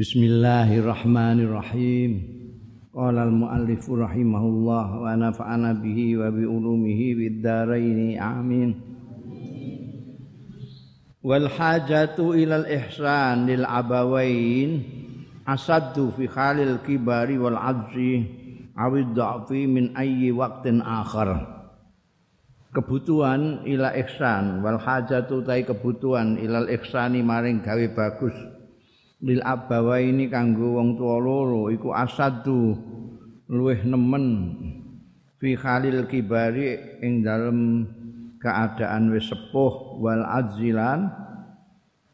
Bismillahirrahmanirrahim. Qala al-muallif rahimahullah wa nafa'ana bihi wa bi ulumihi bid dharain amin. Wal hajatu ilal ihsan lil abawain asaddu fi khalil kibari wal ajzi awid dha'fi min ayyi waqtin akhar kebutuhan ila ihsan wal hajatu tai kebutuhan ilal ihsani maring gawe bagus lil abawa ini kanggo wong tua loro iku asadu luweh nemen. Fi khalil kibari ing dalem keadaan wis sepuh wal azilan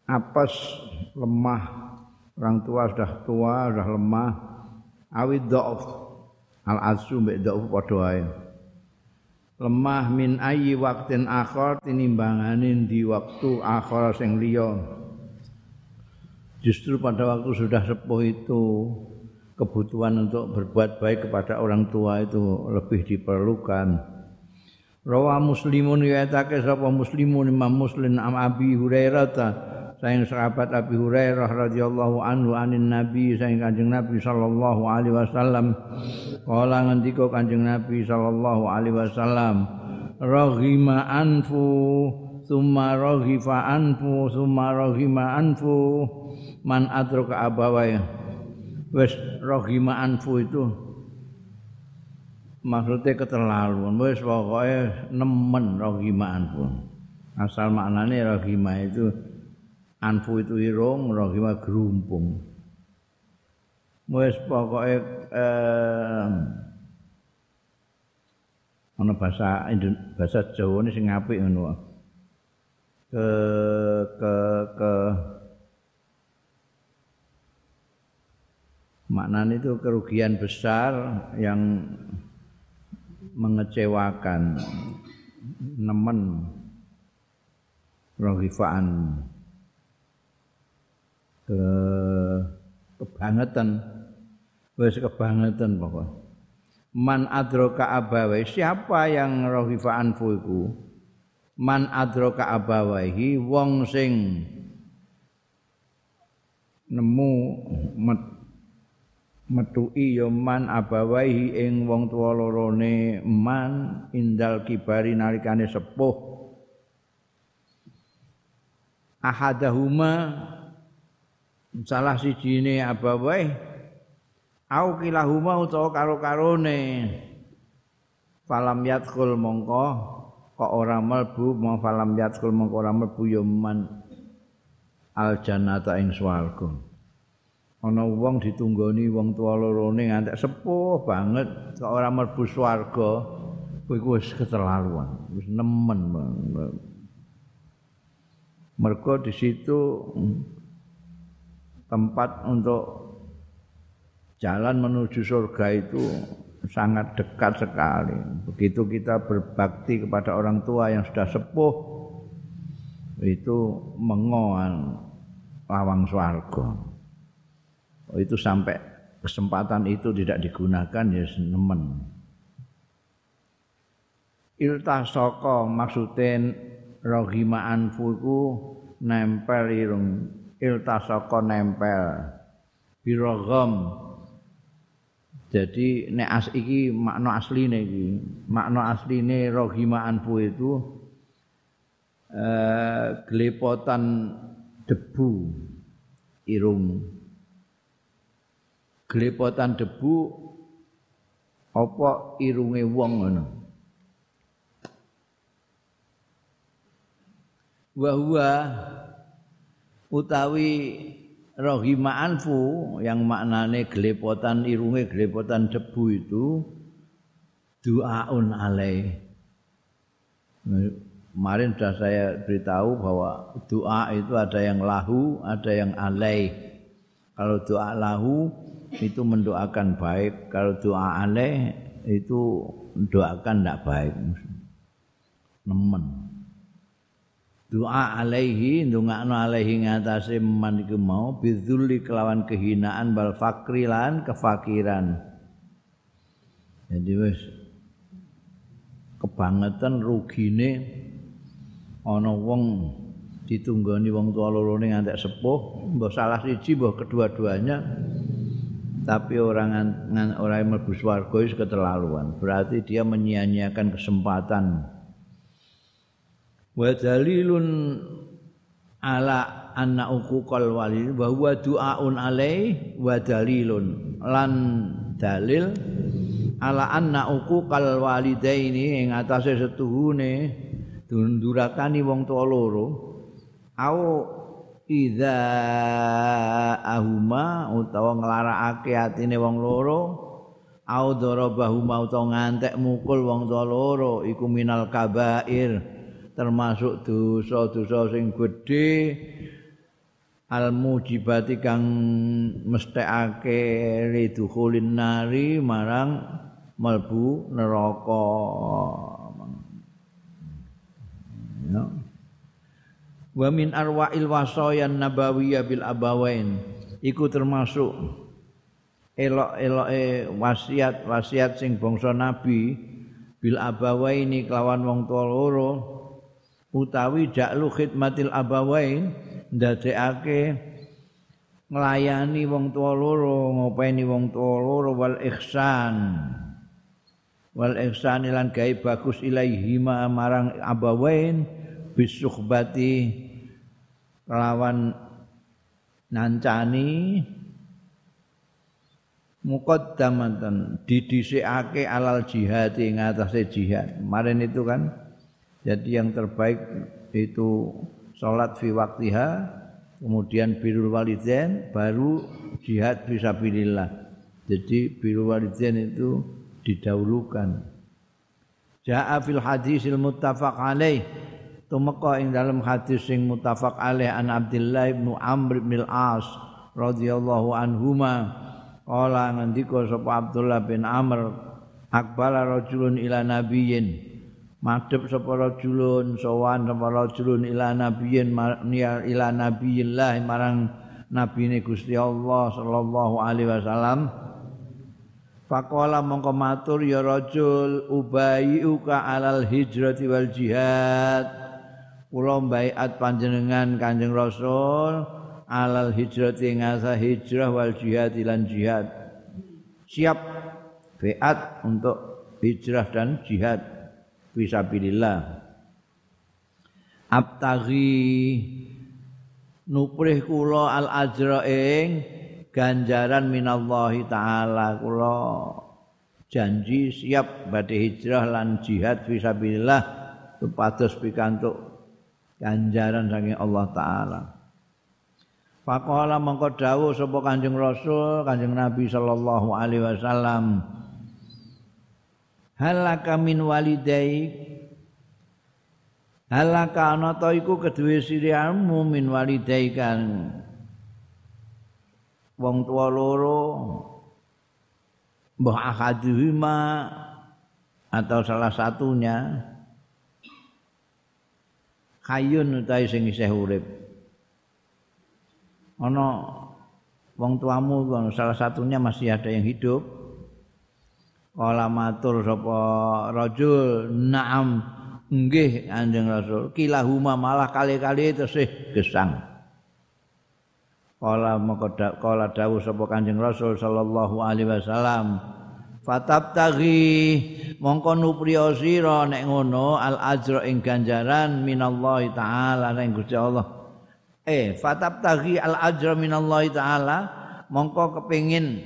apes lemah. Orang tua sudah tua sudah lemah. Awid dhauf al azu mbek dhauf padha ae lemah min ayi waktin akhir tinimbangane di waktu akhir sing liya justru pada waktu sudah sepuh itu kebutuhan untuk berbuat baik kepada orang tua itu lebih diperlukan. Rawa muslimun yatake sapa muslimun imam muslim am abi hurairah sayang sahabat Abi Hurairah radhiyallahu anhu anin Nabi sayang Kanjeng Nabi sallallahu alaihi wasallam. Kala ngendika Kanjeng Nabi sallallahu alaihi wasallam raghima anfu summa raghifa anfu summa raghima anfu man adraka abawaya wis raghima anfu itu. Maksudnya keterlaluan. Wis pokoke nemen raghima anfu asal maknanya raghima itu anfu itu irung rohima gerumpung. Wis pokoke eh, ana bahasa bahasa Jawa ini sing apik ngono. Ke ke ke maknanya itu kerugian besar yang mengecewakan nemen rohifaan ke kebangetan. Wis kebangetan pokok. Man adraka abawa siapa yang rahifa anfu iku? Man adraka abawahi wong sing nemu metuki ya man abawahi ing wong tuwa lorone. Man indal kibari nalikane sepuh. Ahadahuma salah sijine abawae au kilahuma utawa karo-karone. Falam yadkhul mongko kok ora mlebu mau falam yadkhul mongko ora mlebu ya man. Al jannata ing swarga ana wong ditunggoni wong tuwa lorone ngantek sepuh banget kok ora mlebu swarga kowe wis keterlaluan wis nemen mergo di situ tempat untuk jalan menuju surga itu sangat dekat sekali. Begitu kita berbakti kepada orang tua yang sudah sepuh, itu mengoan lawang swarga. Oh, itu sampai kesempatan itu tidak digunakan ya nemen. Iltasaka maksudin rohima anfuku nempel irung. Iltasaka nempel birogom. Jadi nek as iki makna asline iki. Makna asline rohima anfu itu eh gelepotan debu irung gelepotan debu apa irunge wong ngono? Wa huwa utawi rohima anfu yang maknane gelepotan irunge gelepotan debu itu duaun alai kemarin sudah saya beritahu bahwa doa itu ada yang lahu ada yang alai kalau doa lahu itu mendoakan baik. Kalau doa alai itu doakan tidak baik. Nemen. Doa alaihi ndongakno alaihi ngatasé man iku mau. Bidzulli kelawan kehinaan bal fakri lan kefakiran. Jadi wis kebangetan rugine ana wong ditunggoni wong tua loro ning antek sepuh mbah salah siji mbah kedua-duanya tapi orang orang yang mlebu swarga itu keterlaluan. Berarti dia menyia-nyiakan kesempatan. Wa dalilun ala anna uquqal wali wa huwa du'aun alai wa dalilun. Lan dalil ala anna uquqal walidaini ing atase setuhune dundurakani wong tuwa loro au idza ahuma utawa nglarakake atine wong loro au darabahuma utawa ngantek mukul wong loro iku minal kabair termasuk dosa-dosa sing gedhe al mujibati kang mesthekake lidukhulin nari marang melbu neraka. Ya wa min arwa'il wasayan nabawiyah bil abawain. Iku termasuk elok-eloke wasiat-wasiat sing bangsa nabi bil abawaini kelawan wong tuwa loro. Utawi jaklu khidmatil abawain ndadekake nglayani wong tuwa loro ngopeni wong tuwa loro wal ihsan. Wal ihsan lan gawe bagus ilaihi marang abawain bisuhbati lawan nancani muqaddamatan didhisikake alal jihad ing atase jihad. Kemarin itu kan jadi yang terbaik itu salat fi waktiha, kemudian birrul walidain, baru jihad fisabilillah. Jadi birrul walidain itu didahulukan. Ja'a fil hadisil muttafaq alaih tumeka ing dalam hadis sing muttafaq alaih an Abdullah bin Amr bin Al-As radhiyallahu anhuma. Qala ngendika sapa Abdullah bin Amr akbala rajulun ila nabiyyin. Madhep sapa rajulun sowan sapa rajulun ila nabiyyin ila nabiyillah marang nabine Gusti Allah sallallahu alaihi wasallam. Faqala mongko matur ya rajul ubayyuka alal hijrati wal jihad kula baiat panjenengan Kanjeng Rasul alal hijrah ngasa hijrah wal jihad lan jihad. Siap baiat untuk hijrah dan jihad fisabilillah. Abtaghi nuprih kula al ajra ing ganjaran minallahi taala kula janji siap badhe hijrah lan jihad fisabilillah supados pikantuk ganjaran saking Allah taala. Faqala mangko dawuh sapa Kanjeng Rasul, Kanjeng Nabi sallallahu alaihi wasallam. Halaka min walidai Halaka ana ta iku kedue siriamu min walidai kan wong tua loro mbah akaduhima atau salah satunya kayun utawi sing isih urip. Ana wong tuamu salah satunya masih ada yang hidup. Kala matur sapa rajul na'am nggih anjing rasul. Kilahuma malah kali-kali tesih gesang. Kala maka kala dawuh sapa kanjeng rasul sallallahu alaihi wasallam fatabtaghi mongko nupriya sira nek ngono al ajra ing ganjaran minallahi taala ning Gusti Allah. Eh fatabtaghi al ajra minallahi taala mongko kepengin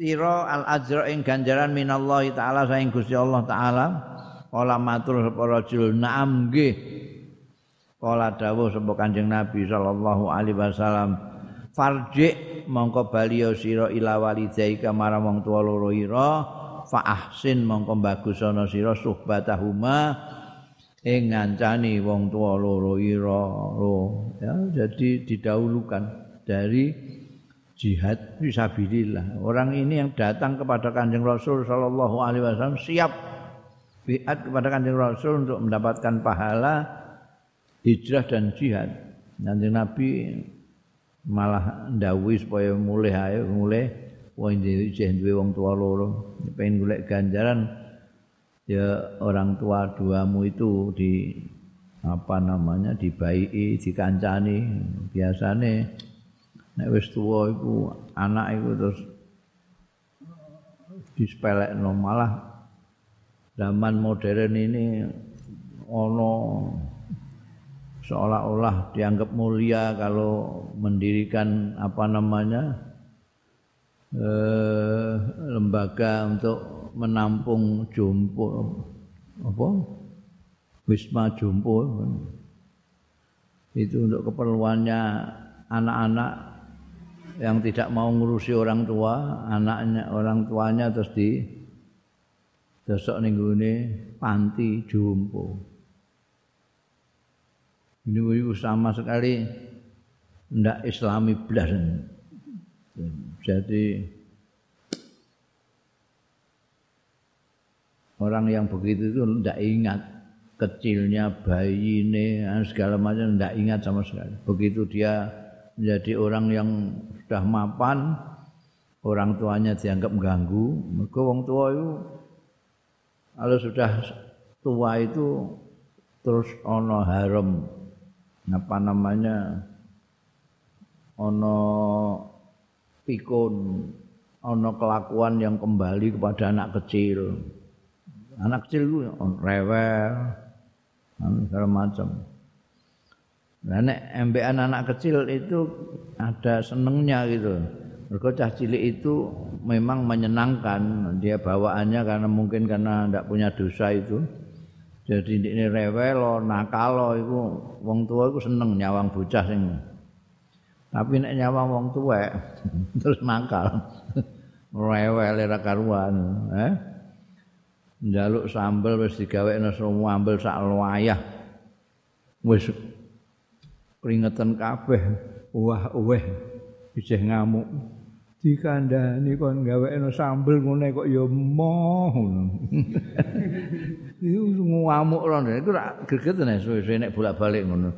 sira al ajra ing ganjaran minallahi taala saing Gusti Allah taala. Kala matur sapa rajul na'am nggih. Kala dawuh sapa Kanjeng Nabi sallallahu alaihi wasallam mongko baliyo sira ila walidaika marang wong tuwa loro ira fa ahsin mongko bagusana sira suhbatahuma ing ngancani wong tuwa loro ira ya jadi didahulukan dari jihad fisabilillah. Orang ini yang datang kepada Kanjeng Rasul sallallahu alaihi wasallam siap biat kepada Kanjeng Rasul untuk mendapatkan pahala hijrah dan jihad. Kanjeng Nabi malah ndawuhi supaya mulih ae mulih. Wong isih duwe wong tua loro. Pengen golek ganjaran ya orang tua duamu itu di apa namanya dibaiki dikancani. Biasane nek wis tuwa iku anak iku terus dispelekno. Malah zaman modern ini ono seolah-olah dianggap mulia kalau mendirikan apa namanya eh, lembaga untuk menampung jompo apa wisma jompo itu untuk keperluannya anak-anak yang tidak mau ngurusi orang tua, anaknya orang tuanya terus di Dosok ning gone panti jompo. Ini sama sekali ndak islami blas. Jadi orang yang begitu itu ndak ingat kecilnya bayi ini segala macam ndak ingat sama sekali. Begitu dia menjadi orang yang sudah mapan, orang tuanya dianggap mengganggu, mereka wong tua itu kalau sudah tua itu terus ono haram apa namanya? Ono pikun ono kelakuan yang kembali kepada anak kecil. Anak kecil itu rewel segala macam. Nah nek embean anak kecil itu ada senengnya gitu. Mereka cah cilik itu memang menyenangkan. Dia bawaannya karena mungkin karena tidak punya dosa itu. Jadi ini rewel, nakal itu wong tua itu seneng nyawang bocah sing. Tapi nek nyawang wong tua terus nakal. rewel ora karuan, eh. Njaluk sambel wis digawekno semua ambel sak wayah. Wis keringetan kabeh. Wah, weh. Isih ngamuk. dikandani kon gawekno sambel ngene kok ya moh. Iku ngamuk ron iku rak greget nek suwe-suwe nek bolak-balik ngono.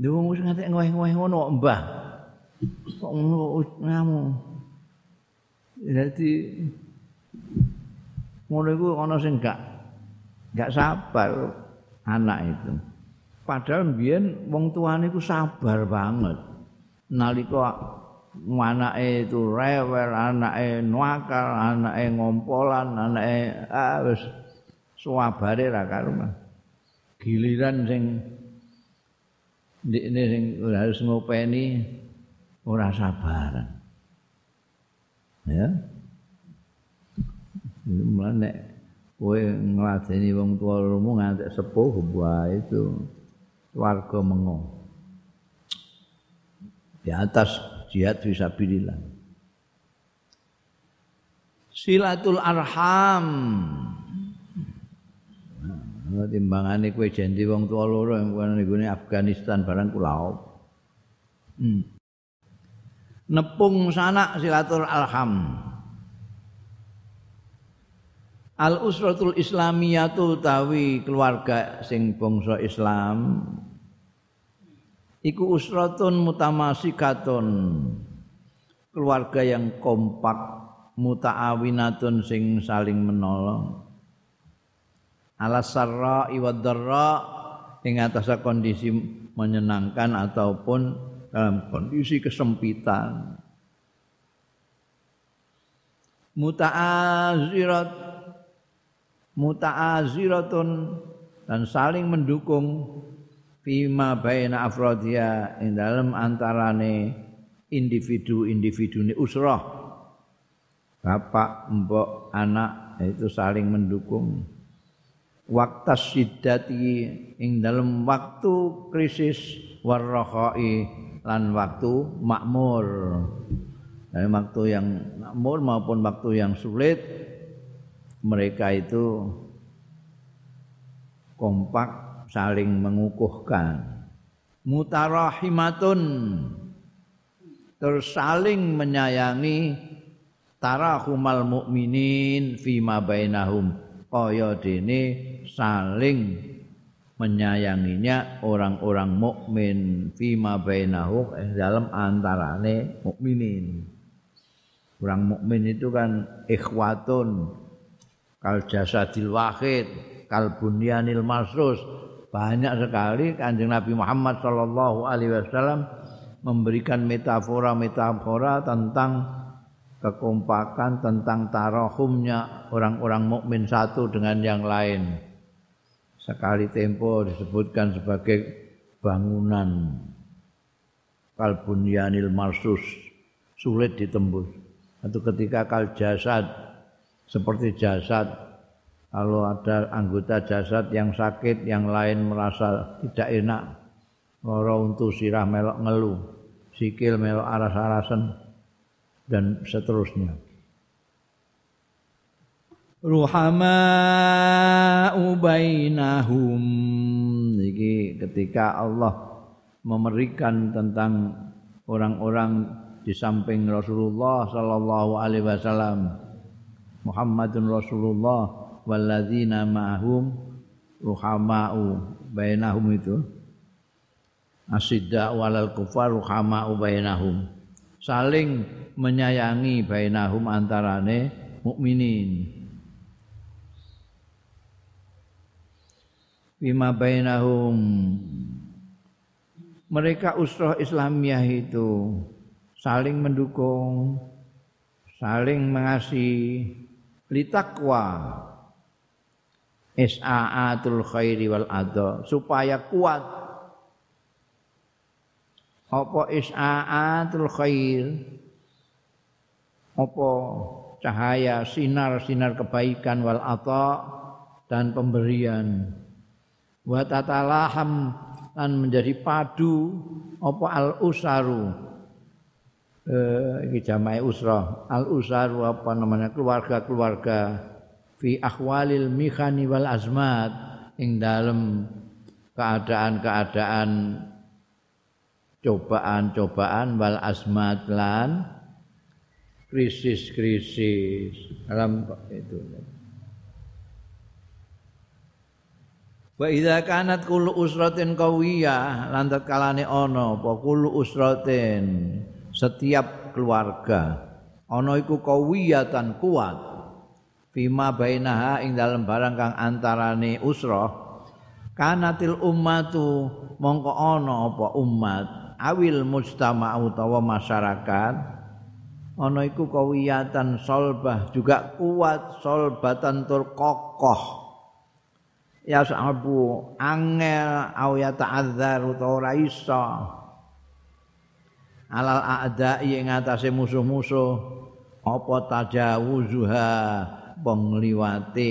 Lho wis nganti ngoeh-ngoeh ngono kok Mbah. Kok ngono ngamuk. Jadi ngono iku ana sing gak gak sabar anak itu. Padahal mbiyen wong tuane iku sabar banget. Nalika anake itu rewel, anake nuakal, anake ngompolan, anake ah wis suwabare ra karuan. Giliran sing ndekne sing harus ngopeni ora sabaran. Ya. Mulane kowe ngladeni wong tuwa lumu nganti sepuh wae itu warga mengo. Di atas jihad fisabilillah. Silatul arham. Nah, timbangane kowe janji wong tua loro nggone Afghanistan barang kula. Hmm. Nepung sanak silatul arham. Al usratul islamiyatu tawi keluarga sing bangsa Islam iku usratun mutamasikatun keluarga yang kompak mutaawinatun sing saling menolong ala sarra wa dharra ing atas kondisi menyenangkan ataupun dalam kondisi kesempitan. Mutaazirat mutaaziratun dan saling mendukung fima baina afrodiya ing dalem antarane individu-individu ini usrah. Bapak mbok anak itu saling mendukung waktu siddati ing dalam waktu krisis warrohoi lan waktu makmur. Dari waktu yang makmur maupun waktu yang sulit mereka itu kompak saling mengukuhkan. Mutarahimatun terus saling menyayangi tarahumal mukminin fima bainahum kaya dene saling menyayanginya orang-orang mukmin. Fima bainahum eh, dalam antarane mukminin. Orang mukmin itu kan ikhwatun. Kal jasadil wahid kal bunyanil masrus banyak sekali kanjeng Nabi Muhammad Shallallahu Alaihi Wasallam memberikan metafora-metafora tentang kekompakan tentang tarahumnya orang-orang mukmin satu dengan yang lain. Sekali tempo disebutkan sebagai bangunan kalbunyanil marsus sulit ditembus. Atau ketika kal jasad seperti jasad kalau ada anggota jasad yang sakit, yang lain merasa tidak enak, loro untuk sirah melok ngeluh, sikil melok aras-arasan, dan seterusnya. Ruhama ubainahum Ini ketika Allah memberikan tentang orang-orang di samping Rasulullah sallallahu alaihi wasallam Muhammadun Rasulullah walladzina ma'hum ruhama'u bainahum itu asidda walal kufar ruhama'u bainahum saling menyayangi bainahum antarane mukminin. Bima bainahum. Mereka usrah Islamiyah itu saling mendukung saling mengasihi litakwa. Isa'atul khairi wal adha supaya kuat. Apa isa'atul khair apa cahaya sinar-sinar kebaikan wal adha dan pemberian. Wa tatalaham dan menjadi padu apa al usaru eh iki jamae usrah al usaru apa namanya? Keluarga-keluarga. Fi ahwalil mikhani wal azmat. Ing dalem keadaan-keadaan cobaan-cobaan wal azmat lan krisis-krisis. Dalam itu. Wa idza kanat kullu usratin qawiyah lantat kalane ana apa? Kullu usratin setiap keluarga. Ana iku qawiyatan kuat. Fima bainaha ing dalam barang kang antarane usrah kanatil ummatu mongko ana apa? Umat. Awil mujtama utawa masyarakat ana iku kawiyatan solbah juga kuat solbatan tur kokoh. Ya sahabu angel au ya ta'adzar utawa iso. Alal a'da'i ing atase musuh-musuh apa tajawuzuha pengliwate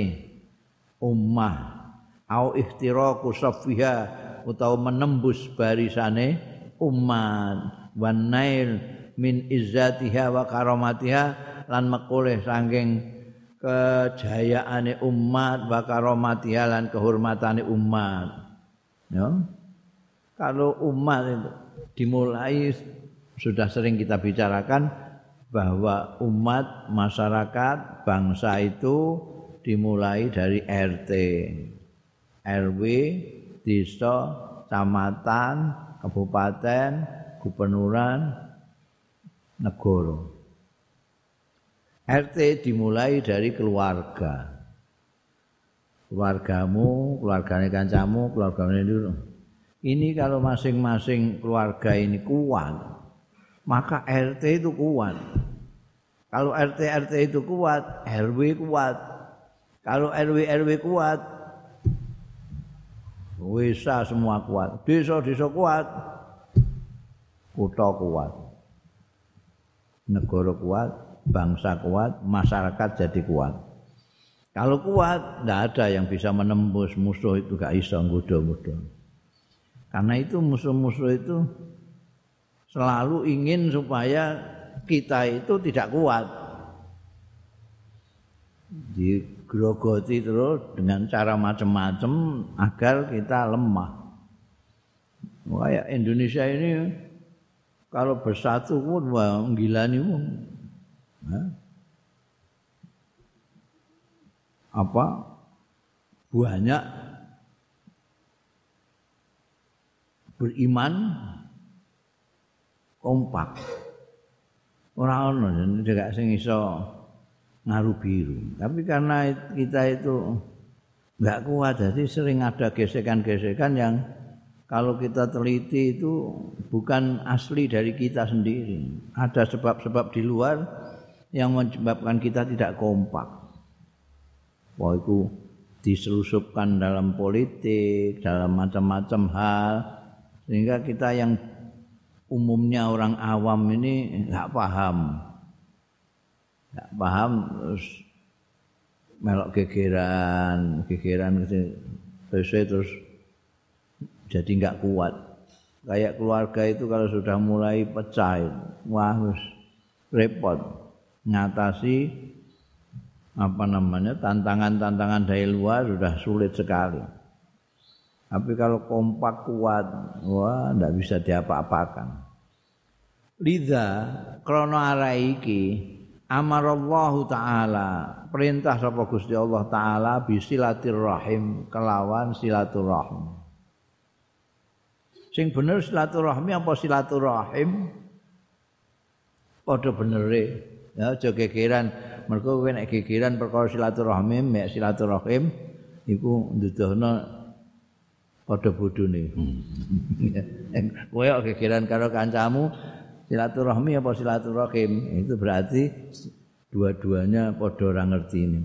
ummah. Au ihtiraku safiha utawa menembus barisane umat. Wan nail min izzatiha wa karamatiha lan mekoleh saking kejayaane umat wa karamatiha lan kehormatane umat. Ya. Kalau umat itu dimulai sudah sering kita bicarakan bahwa umat masyarakat bangsa itu dimulai dari RT, RW, desa, kecamatan, kabupaten, gubernuran, negara. RT dimulai dari keluarga. Keluargamu, keluarganya kancamu, keluarganya dulu. Ini kalau masing-masing keluarga ini kuat, maka RT itu kuat. Kalau RT RT itu kuat, RW kuat. Kalau RW RW kuat, wisa semua kuat. Desa desa kuat, kota kuat, negara kuat, bangsa kuat, masyarakat jadi kuat. Kalau kuat, tidak ada yang bisa menembus musuh itu gak iso ngudo-ngudo. Karena itu musuh-musuh itu selalu ingin supaya kita itu tidak kuat. Digrogoti terus dengan cara macam-macam agar kita lemah. Kayak Indonesia ini kalau bersatu pun wah gila nih apa? Banyak. Beriman. Kompak. Ora ono juga sing iso ngaru biru. Tapi karena kita itu nggak kuat jadi sering ada gesekan-gesekan yang kalau kita teliti itu bukan asli dari kita sendiri. Ada sebab-sebab di luar yang menyebabkan kita tidak kompak. Wah itu diselusupkan dalam politik dalam macam-macam hal sehingga kita yang umumnya orang awam ini nggak paham. Nggak paham terus melok gegeran, gegeran terus terus jadi nggak kuat. Kayak keluarga itu kalau sudah mulai pecah, wah repot ngatasi apa namanya tantangan-tantangan dari luar sudah sulit sekali. Tapi kalau kompak kuat, wah tidak bisa diapa-apakan. Liza krono araiki amarallahu taala perintah sapa Gusti Allah taala bisilatirrahim kelawan silaturahim sing bener silaturahmi apa silaturahim? Padha benere. Ya aja gegeran. Mergo kowe nek gegeran perkara silaturahmi mek silaturahim iku nduduhna padha bodhone kowe gegeran karo kancamu silaturahmi apa silaturahim? Itu berarti dua-duanya podo orang ngerti ini.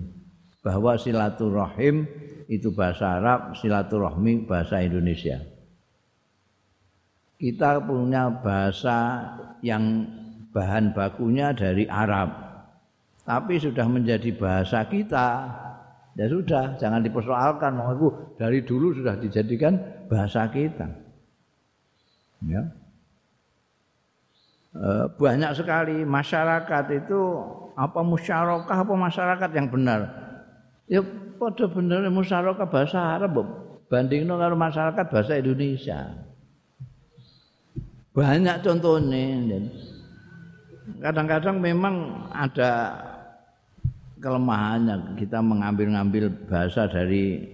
Bahwa silaturahim itu bahasa Arab silaturahmi bahasa Indonesia kita punya bahasa yang bahan bakunya dari Arab. Tapi sudah menjadi bahasa kita ya sudah jangan dipersoalkan. Itu dari dulu sudah dijadikan bahasa kita. Ya. Eh, banyak sekali masyarakat itu apa musyarakah apa masyarakat yang benar? Ya pada benar musyarakah bahasa Arab bandingno karo masyarakat bahasa Indonesia banyak contohnya kadang-kadang memang ada kelemahannya kita mengambil-ngambil bahasa dari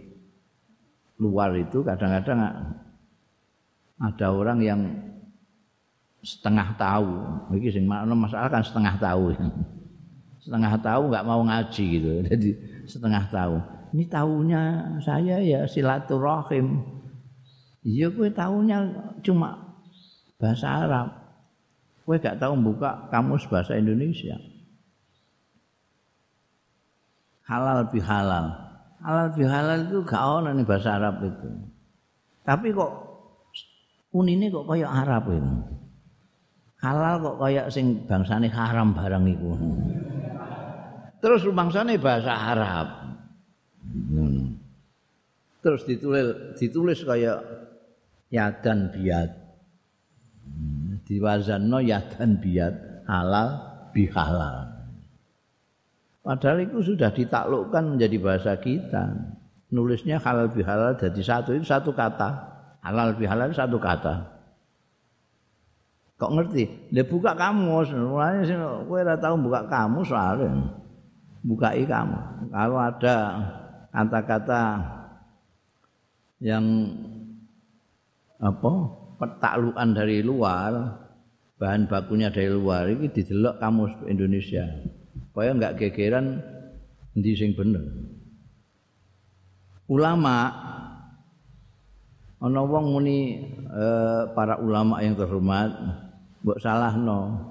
luar itu kadang-kadang ada orang yang setengah tahu. Iki sing masalah kan setengah tahu. Setengah tahu nggak mau ngaji gitu. Jadi setengah tahu. Ini tahunya saya ya silaturahim. Iya gue tahunya cuma bahasa Arab. Gue gak tahu buka kamus bahasa Indonesia. Halal bihalal. Halal bihalal itu gak ada nih bahasa Arab itu. Tapi kok unine kok kayak Arab itu. halal kok kaya sing bangsane haram barang iku. Terus bangsane bahasa Arab. Terus ditulis ditulis kaya yadan biat. Diwazanno yadan biat halal bihalal. Padahal itu sudah ditaklukkan menjadi bahasa kita. Nulisnya halal bihalal jadi satu itu satu kata. Halal bihalal satu kata. kok ngerti dia buka kamus mulanya sih gue udah tahu buka kamus soalnya bukai kamu kalau ada kata-kata yang apa petaklukan dari luar bahan bakunya dari luar ini didelok kamus Indonesia supaya nggak gegeran di sing bener ulama ana wong muni eh, para ulama yang terhormat mbok salahno.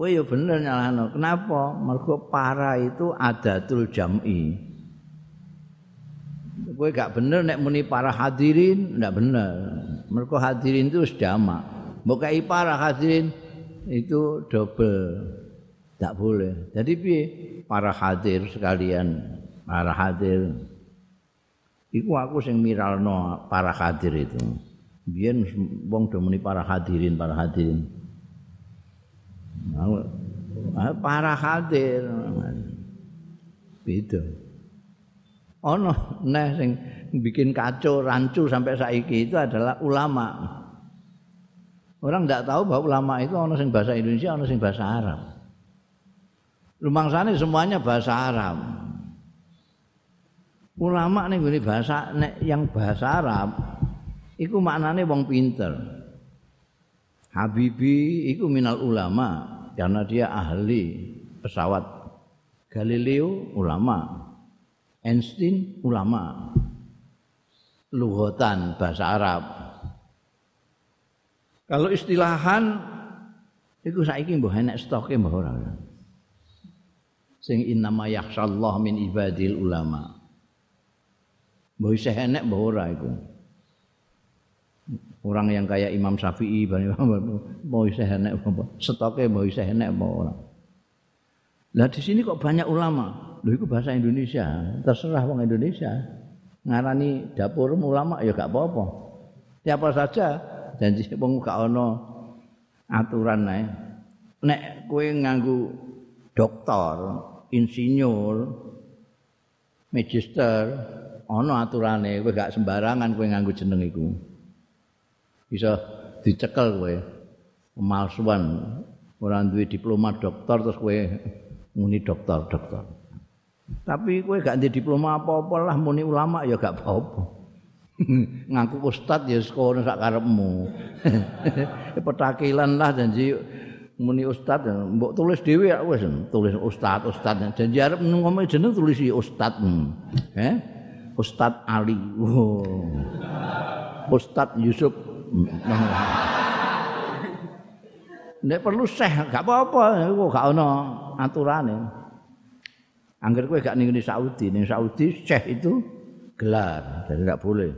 Kowe ya bener nyalahno. Kenapa? Mergo para itu adatul jam'i. Kowe gak bener nek muni para hadirin, ndak bener. Mergo hadirin itu wis jamak. Mbok para hadirin itu double. Tak boleh. Jadi piye? Para hadir sekalian, para hadir. Iku aku sing miralno para hadir itu. biyen wong do muni para hadirin para hadirin para hadir beda ana neh sing bikin kacau rancu sampai saiki itu adalah ulama orang tidak tahu bahwa ulama itu ana sing bahasa Indonesia ana sing bahasa Arab lumangsane semuanya bahasa Arab ulama nih bahasa nek yang bahasa Arab iku maknane wong pinter. Habibi iku minal ulama karena dia ahli pesawat. Galileo ulama. Einstein ulama. Lughatan bahasa Arab. Kalau istilahan iku saiki mbah enek stoke mbah ora. Sing innama yakhsyallah min ibadil ulama. Mbah isih enek mbah ora iku. Orang yang kayak Imam Syafi'i mau isih enek apa? Stoke mau isih enek apa ora. Lah di sini kok banyak ulama. Lho itu bahasa Indonesia. Terserah wong Indonesia. Ngarani dapur ulama ya gak apa-apa. Siapa saja janji wong gak ana aturan ae. Nek kowe nganggo dokter, insinyur, magister, ana aturane kowe gak sembarangan kowe nganggo jeneng iku. Bisa dicekel kowe. Pemalsuan ora duwe diploma dokter terus kowe muni dokter dokter tapi kowe gak ndek diploma apa-apa lah muni ulama ya gak apa-apa. Ngaku ustad ya sekolah sak karepmu. Petakilan lah janji muni ustad. Mbok tulis dhewe ya wis tulis ustad ustad. Janji arep ngomong jeneng tulis ustad. Eh ustad Ali. Oh. ustad Yusuf. Nek perlu seh gak apa-apa, kok gak ono aturane. Angger kowe gak ning Saudi, ning Saudi syekh itu gelar, jadi gak boleh.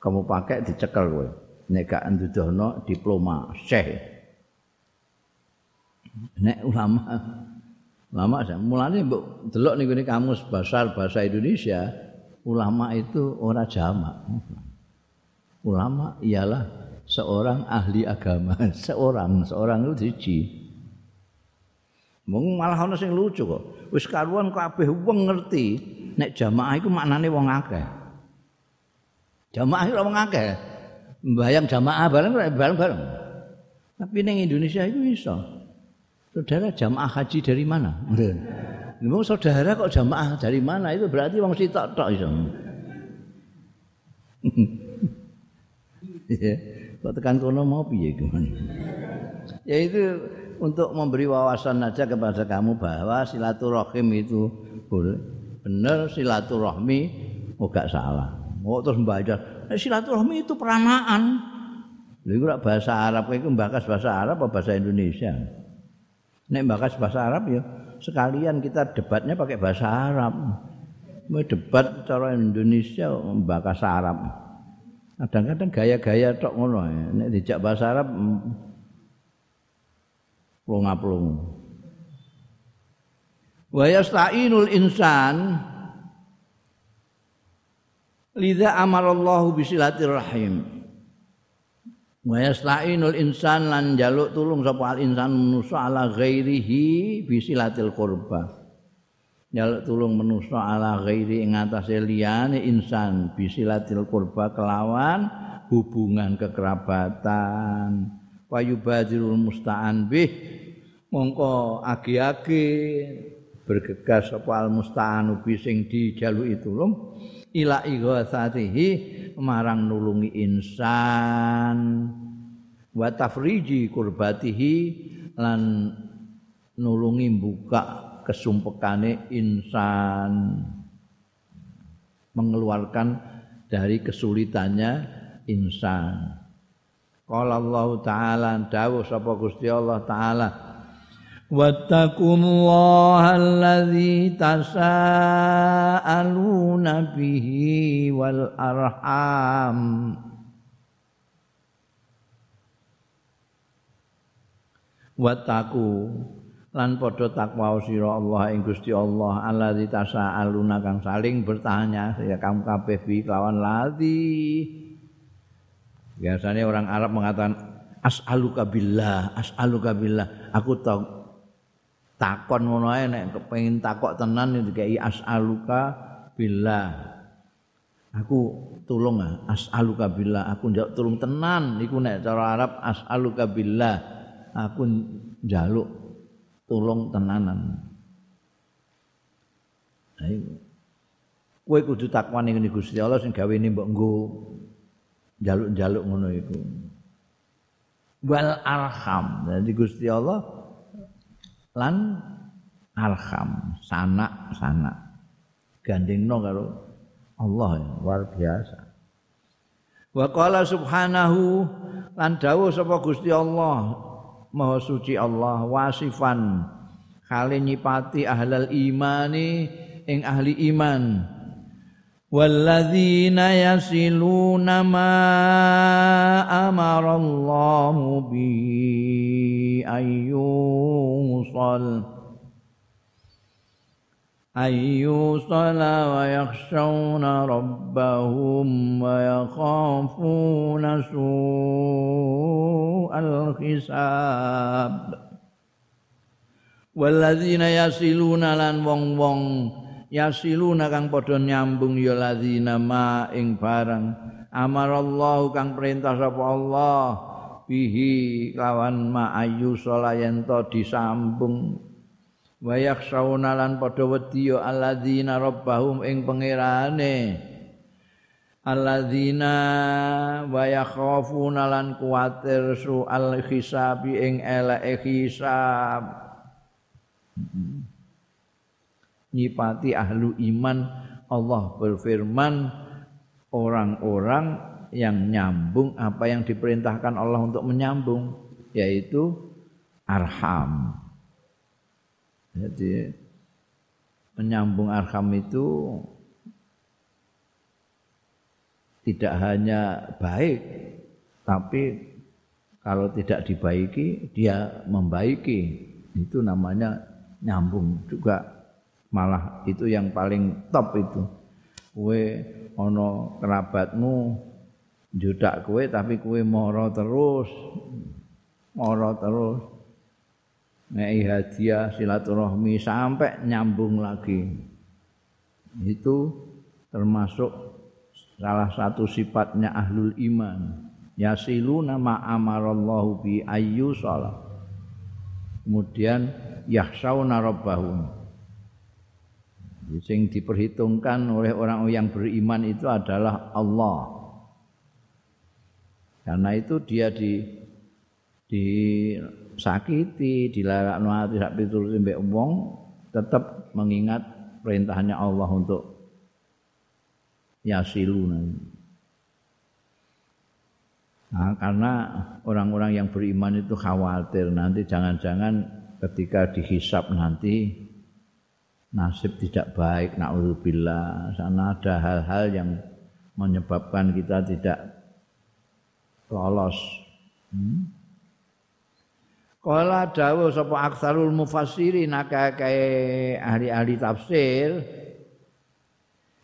Kamu pakai dicekel kowe. Nek gak ndudono diploma syekh. Nek ulama ulama mulane mbok delok ning kamus bahasa bahasa Indonesia, ulama itu ora jamak. Ulama ialah seorang ahli agama, seorang seorang itu siji. Mung malah ana sing lucu kok. Wis karuan kabeh wong ngerti nek jamaah iku maknane wong akeh. Jamaah iku wong akeh. Mbayang jamaah bareng bareng-bareng. Tapi ning Indonesia itu iso. Saudara jamaah haji dari mana? Memang saudara kok jamaah dari mana? Itu berarti wong sitok tok iso. Ya, kok tekan kono mau piye Ya itu untuk memberi wawasan aja kepada kamu bahwa silaturahim itu boleh. Benar silaturahmi oh gak salah. Mau oh, terus membaca eh, silaturahmi itu peranaan Lalu itu bahasa Arab itu bakas bahasa Arab atau bahasa Indonesia? Nek bakas bahasa Arab ya sekalian kita debatnya pakai bahasa Arab. Mau debat cara Indonesia bakas Arab. Kadang-kadang gaya-gaya tok ngono nek dijak bahasa Arab plong-plong. Wa yasta'inul insan lidza amarallahu bisilatirrahim. Wa yasta'inul insan lan jaluk tulung sapa al insan manusa ala ghairihi bisilatil qurba. Jaluk tulung manusa ala ghairi ing atase liyane insan bisilatil qurba kelawan hubungan kekerabatan. Payubadirul musta'an bih. Mongko agi-agi bergegas sapa al musta'anu sing dijaluki tulung ila ighatsatihi marang nulungi insan. Wa tafriji kurbatihi lan nulungi buka kesumpekane insan. Mengeluarkan dari kesulitannya insan Qala Allah taala dawuh sapa Gusti Allah taala wattaqullaha allazi tasaaluna bihi wal arham. Wattaqu lan padha takwa sira Allah ing Gusti Allah allazi tasaaluna kang saling bertanya ya kamu kabeh bi lawan ladzi biasanya orang Arab mengatakan as'aluka billah as'aluka billah aku tahu takon ngono ae nek kepengin takok tenan dikai as'aluka billah. Aku tulung ah, as'aluka billah, aku njaluk tulung tenan iku nek cara Arab as'aluka billah. Aku njaluk tulung tenanan. Ayo. Kowe kudu takwa ning Gusti Allah sing gawe mbok nggo njaluk-njaluk ngono iku. Wal arham. Jadi Gusti Allah lan arham. Sanak sanak gandengno karo Allah luar biasa. Wa qala subhanahu lan dawuh sapa Gusti Allah maha suci Allah wasifan kali nyipati ahlal imani ing ahli iman والذين يصلون ما أمر الله به أن يوصل أن يوصل ويخشون ربهم ويخافون سوء الحساب. والذين يصلون لن وَنْ وَنْ yasiluna kang padha nyambung ya ladzina ma ing barang. Amarallahu kang perintah sapa Allah. Bihi lawan ma ayu yen disambung. Wa yakhshawna lan padha wedi ya alladzina rabbahum ing pangerane. Alladzina wa yakhafuna lan kuwatir su al hisabi ing eleke hisab nyipati ahlu iman Allah berfirman orang-orang yang nyambung apa yang diperintahkan Allah untuk menyambung yaitu arham jadi menyambung arham itu tidak hanya baik, tapi kalau tidak dibaiki dia membaiki. Itu namanya nyambung juga. Malah itu yang paling top itu. Kue ono kerabatmu judak kue tapi kue moro terus moro terus. Ngei hadiah silaturahmi sampai nyambung lagi. Itu termasuk salah satu sifatnya ahlul iman. Yasiluna ma amarallahu bi ayyu salat kemudian yahsauna rabbahum sing diperhitungkan oleh orang yang beriman itu adalah Allah karena itu dia di di sakiti dilarakno ati sak piturute mbek wong tetap mengingat perintahnya Allah untuk yasiluna. Nah, karena orang-orang yang beriman itu khawatir nanti jangan-jangan ketika dihisap nanti nasib tidak baik naudzubillah sana ada hal-hal yang menyebabkan kita tidak lolos hmm? Kala dawuh sapa aksarul mufassirin akeh ahli-ahli tafsir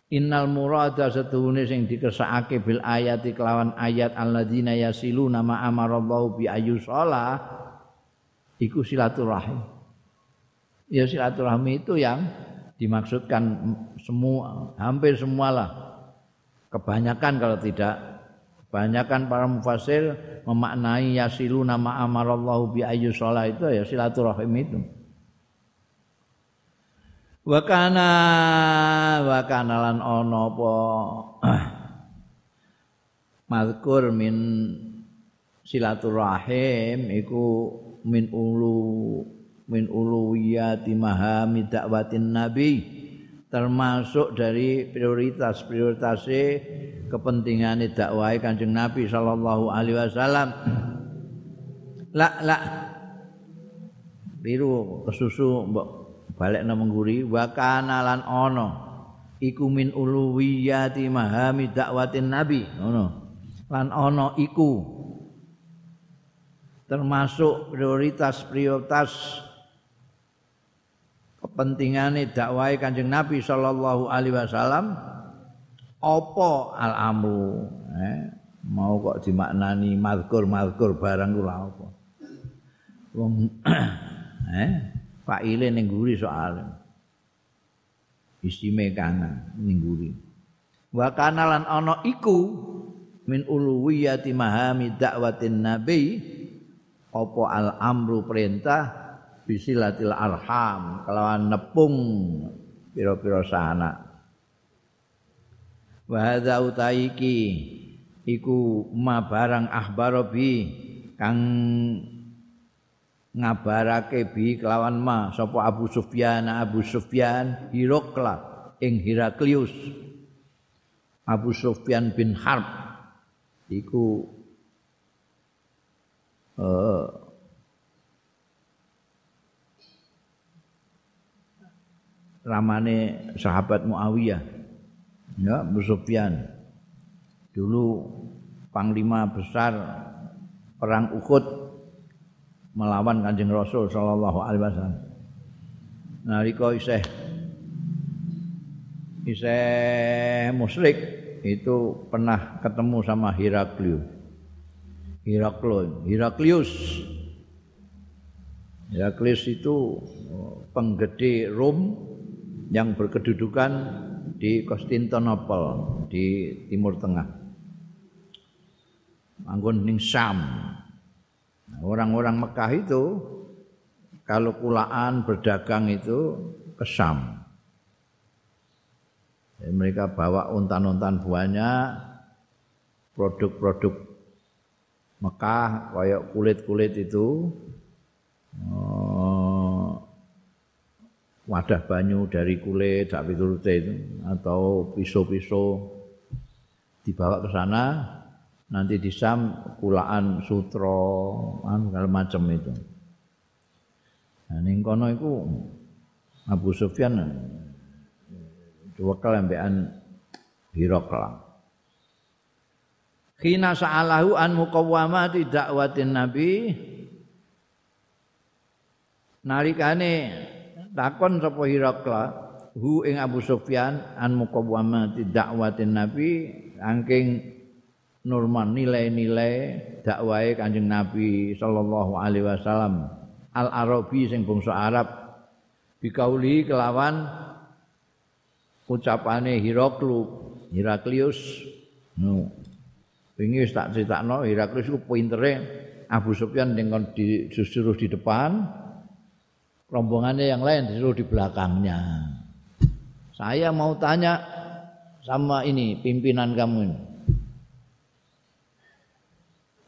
Innal murada setuhune sing dikersakake bil ayat kelawan ayat alladzina yasiluna ma amarallahu bi ayyusala iku silaturahim. Ya silaturahmi itu yang dimaksudkan semua hampir semualah. Kebanyakan kalau tidak Banyakkan para mufasir memaknai yasilu nama amarallahu bi ayyu sholah itu ya silaturahim itu. Wa kana wa kana lan ana apa mazkur min silaturahim iku min ulu min uluwiyati mahami dakwatin nabi termasuk dari prioritas-prioritas kepentingan dakwah Kanjeng Nabi sallallahu alaihi wasallam. La la biru kesusu mbok balik nang mengguri wa kana lan ana iku min uluwiyati mahami dakwatin nabi ngono. Lan ana iku termasuk prioritas-prioritas kepentingane dakwah Kanjeng Nabi sallallahu alaihi wasallam apa al amru eh, mau kok dimaknani mazkur-mazkur barang kula apa? Wong eh faile ning guri soal. Isime kanan ning guri. Wa kanalan ana iku min uluwiyati mahami dakwatin nabi apa al amru perintah bisilatil arham kelawan nepung pira-pira sanak. Wa hadza utaiki iku ma barang ahbarobi kang ngabarake bi kelawan ma sapa Abu Sufyan Abu Sufyan Hirokla ing Heraklius. Abu Sufyan bin Harb iku uh, ramane sahabat Muawiyah ya Abu Sufyan dulu panglima besar perang Uhud melawan Kanjeng Rasul sallallahu alaihi wasallam nalika isih isih musyrik itu pernah ketemu sama Heraklius. Heraklius, Heraklius. Heraklius itu oh, penggede Rom yang berkedudukan di Konstantinopel di Timur Tengah. Anggun ning Sam. Orang-orang Mekah itu kalau kulaan berdagang itu ke Sam. Jadi mereka bawa untan-untan buahnya produk-produk Mekah kayak kulit-kulit itu oh, wadah banyu dari kulit sapi turute itu atau pisau-pisau dibawa ke sana nanti disam kulaan sutro anu segala macam itu. Nah ning kono iku Abu Sufyan Diwakal ambekan Hirokla. Khina sa'alahu an muqawwamati dakwatin Nabi nalikane takon sapa Hirokla hu ing Abu Sufyan an muqawwamati dakwatin Nabi angking normal nilai-nilai dakwahe Kanjeng Nabi sallallahu alaihi wasallam al Arabi sing bangsa Arab. Bikauli kelawan ucapane Heraklu Heraklius. No wingi tak critakno Heraklius ku pintere Abu Sufyan dengan disuruh di depan rombongannya yang lain disuruh di belakangnya saya mau tanya sama ini pimpinan kamu ini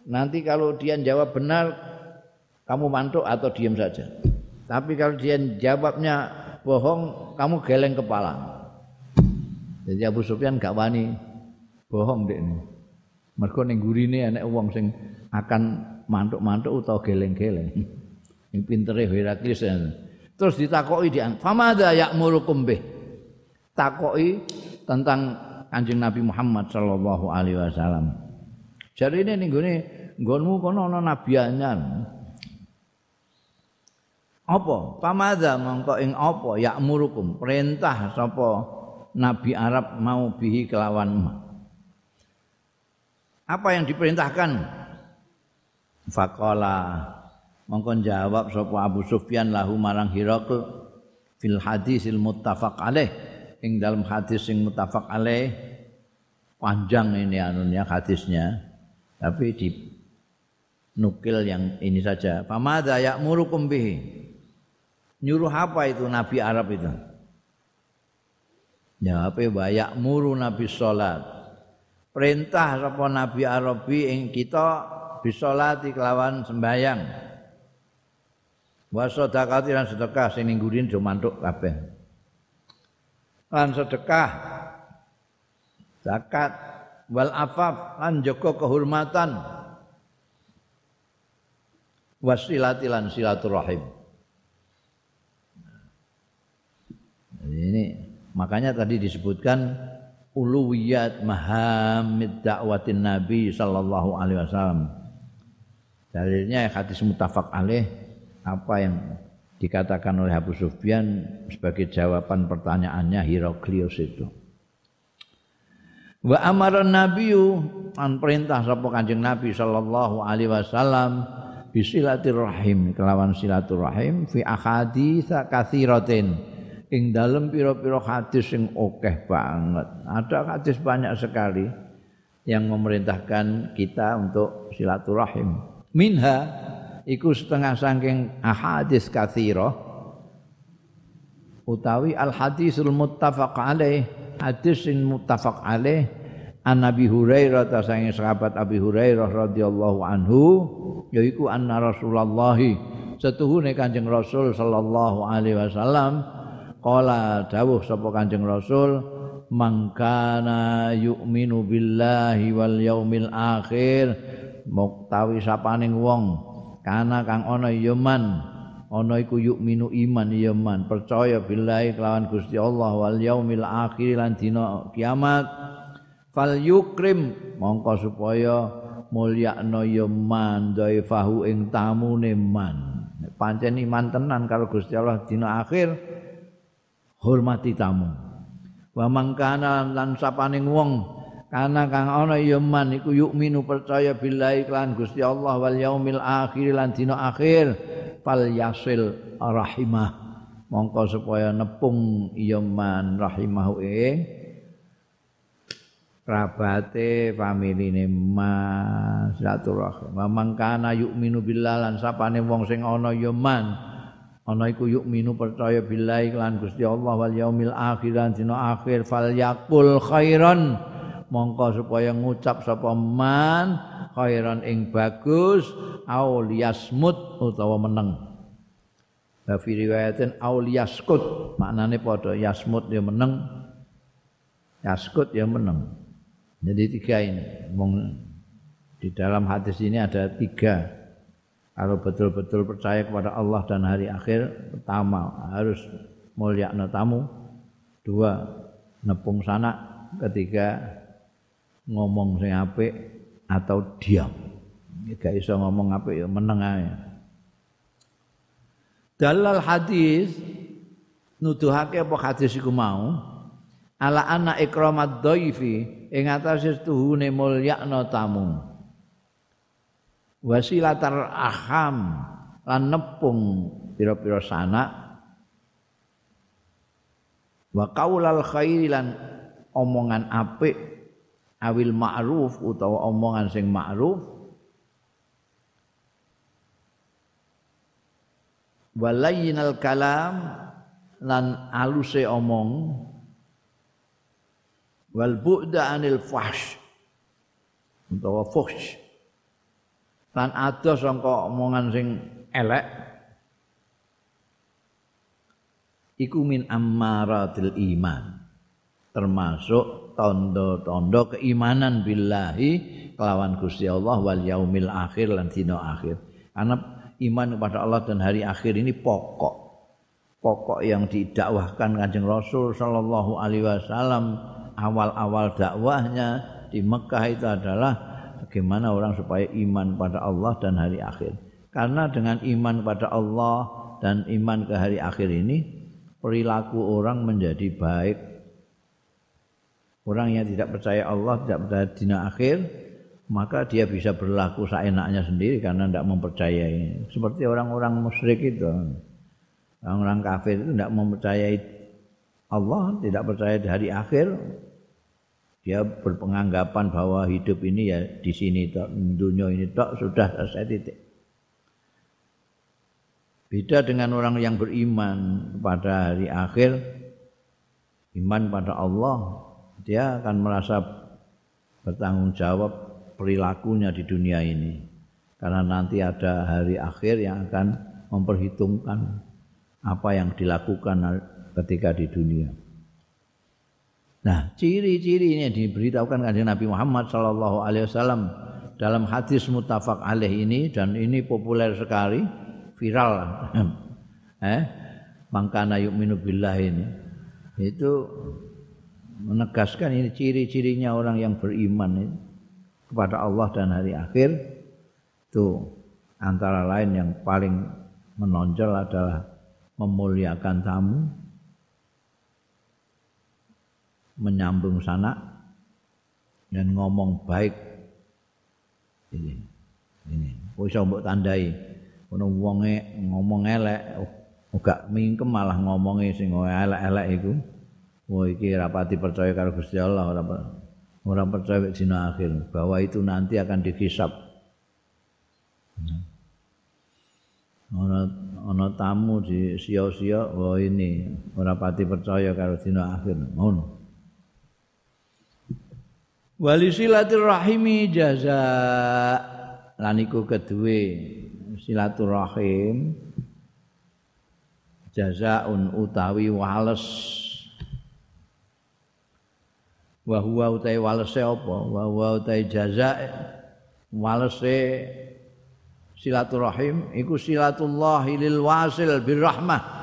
nanti kalau dia jawab benar kamu mantuk atau diam saja tapi kalau dia jawabnya bohong kamu geleng kepala Jadi Abu Sufyan gak wani bohong dek ini. Mereka ning gurine enek wong sing akan mantuk-mantuk utawa geleng-geleng. Yang pintere Heraklius. Terus ditakoki di famada ya'murukum bih. Takoki tentang Kanjeng Nabi Muhammad sallallahu alaihi wasallam. Jadi ini ning gone nggonmu kono ana nabi anyar. Apa? Pamada mongko ing apa ya'murukum perintah sapa Nabi Arab mau bihi kelawan apa yang diperintahkan Fakola mongkon jawab sapa Abu Sufyan lahu marang Hirakl fil hadisil muttafaq alaih. Ing dalam hadis sing muttafaq alaih panjang ini anunya hadisnya. Tapi di nukil yang ini saja. Pamada ya'murukum bihi? Nyuruh apa itu Nabi Arab itu? Jawabe bayak muru nabi salat. Perintah sapa Nabi Arabi ing kita bisolati kelawan sembayang. Wa sedekah lan sedekah sing ning gurine do mantuk kabeh. Lan sedekah zakat wal afaf lan jaga kehormatan wasilati lan silaturahim. Ini Makanya tadi disebutkan uluwiyat mahamid dakwatin Nabi sallallahu alaihi wasallam. Dalilnya hadis mutafak alaih apa yang dikatakan oleh Abu Sufyan sebagai jawaban pertanyaannya Heraklius itu. Wa amara nabiyyu an perintah sapa Kanjeng Nabi sallallahu alaihi wasallam bisilaturrahim kelawan silaturahim fi ahadits katsiratin ing dalem pira-pira hadis sing akeh banget. Ada hadis banyak sekali yang memerintahkan kita untuk silaturahim. Minha iku setengah saking ahadis katsira utawi al hadisul muttafaq alaih. Hadis sing muttafaq alaih an Nabi Hurairah ta saking sahabat Abi Hurairah radhiyallahu anhu yaiku anna Rasulullah setuhune Kanjeng Rasul sallallahu alaihi wasallam qala dawuh sapa Kanjeng Rasul mangkana yu'minu billahi wal yaumil akhir muktawi sapaning wong kana kang ana yaman ana iku yu'minu iman yaman percaya billahi kelawan Gusti Allah wal yaumil akhir lan dina kiamat. Fal yukrim mongko supaya mulyakno yaman dhaifahu ing tamune man. Pancen iman tenan karo Gusti Allah dina akhir hormati tamu. Wa mangkana lan sapaning wong kana kang ana ya man iku yukminu percaya billahi lan Gusti Allah wal yaumil akhir lan dina akhir fal yasil rahimah. Mongko supaya nepung ya man rahimahu ing kerabate familine mas silaturahim. Mangkana yukminu billahi lan sapane wong sing ana ya man ana iku yuk minu percaya billahi lan Gusti Allah wal yaumil akhir lan dina akhir fal yakul khairan mongko supaya ngucap sapa man khairan ing bagus au liyasmut utawa meneng. Wa fi riwayatin au liyaskut maknane padha yasmut ya meneng. Yaskut ya meneng. Jadi tiga ini. Di dalam hadis ini ada tiga. Kalau betul-betul percaya kepada Allah dan hari akhir pertama harus mulia tamu. Dua nepung sana ketiga ngomong sing apik atau diam. Gak iso ngomong apik ya meneng ae. Dalal hadis nuduhake apa hadis iku mau? Ala anna ikramat dhaifi ing atase tuhune mulyakna tamu. Wasilatar aham lan nepung pira-pira sanak. Wa qaulal khairi lan omongan apik awil ma'ruf utawa omongan sing ma'ruf. Walayyinal kalam lan aluse omong. Wal bu'da anil fahsh utawa fuhsh. Lan adoh sangka omongan sing elek. Iku min ammaratil iman. Termasuk tondo-tondo keimanan billahi kelawan Gusti Allah wal yaumil akhir lan dina akhir karena iman kepada Allah dan hari akhir ini pokok pokok yang didakwahkan Kanjeng Rasul sallallahu alaihi wasallam awal-awal dakwahnya di Mekah itu adalah bagaimana orang supaya iman pada Allah dan hari akhir. Karena dengan iman pada Allah dan iman ke hari akhir ini perilaku orang menjadi baik. Orang yang tidak percaya Allah, tidak percaya dina akhir, maka dia bisa berlaku seenaknya sendiri karena tidak mempercayai. Seperti orang-orang musyrik itu. Orang-orang kafir itu tidak mempercayai Allah, tidak percaya di hari akhir, dia berpenganggapan bahwa hidup ini ya di sini tok dunia ini tok sudah selesai titik beda dengan orang yang beriman pada hari akhir iman pada Allah dia akan merasa bertanggung jawab perilakunya di dunia ini karena nanti ada hari akhir yang akan memperhitungkan apa yang dilakukan ketika di dunia Nah, ciri-ciri ini diberitahukan kanjeng Nabi Muhammad sallallahu alaihi wasallam dalam hadis muttafaq alaih ini dan ini populer sekali, viral. eh, mangkana yu'minu billah ini. Itu menegaskan ini ciri-cirinya orang yang beriman ini kepada Allah dan hari akhir. Itu antara lain yang paling menonjol adalah memuliakan tamu, menyambung sana dan ngomong baik. Ini ini. Bisa mbok tandai. Ono wonge ngomong elek uga mingkem malah ngomongi sing elek-elek iku wah iki rapati percaya karo Gusti Allah ora ora percaya dina akhir. Bahwa itu nanti akan dihisap. Ana ana tamu di sia-sia wah ini ora pati percaya karo dina akhir. Ngono wali silaturahimi jaza. Lan iku kedue silaturahim. Jazaun utawi wales wa huwa utai walese apa? Wa huwa utai jaza walese silaturahim? Iku silatullah lil wasil birrahmah.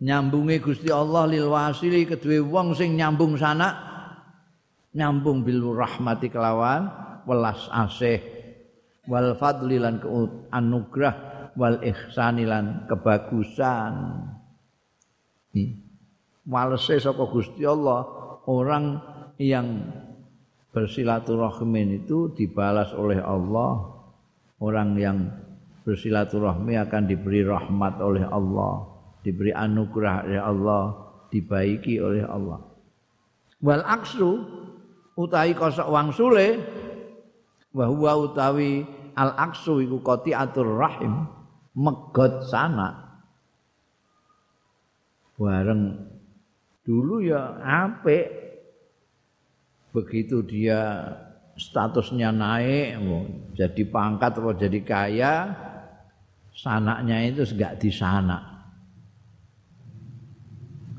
Nyambunge Gusti Allah lil wasili kedue wong sing nyambung sana nyambung bil rahmati kelawan welas asih wal fadli lan anugrah wal ihsani lan kebagusan. Walese saka Gusti Allah orang yang bersilaturahmi itu dibalas oleh Allah orang yang bersilaturahmi akan diberi rahmat oleh Allah, diberi anugerah oleh Allah, dibaiki oleh Allah. Wal aksu utawi kosok wangsule wa huwa utawi al aksu iku qati'atur rahim megot sana bareng dulu ya apik begitu dia statusnya naik jadi pangkat atau jadi kaya sanaknya itu enggak di sana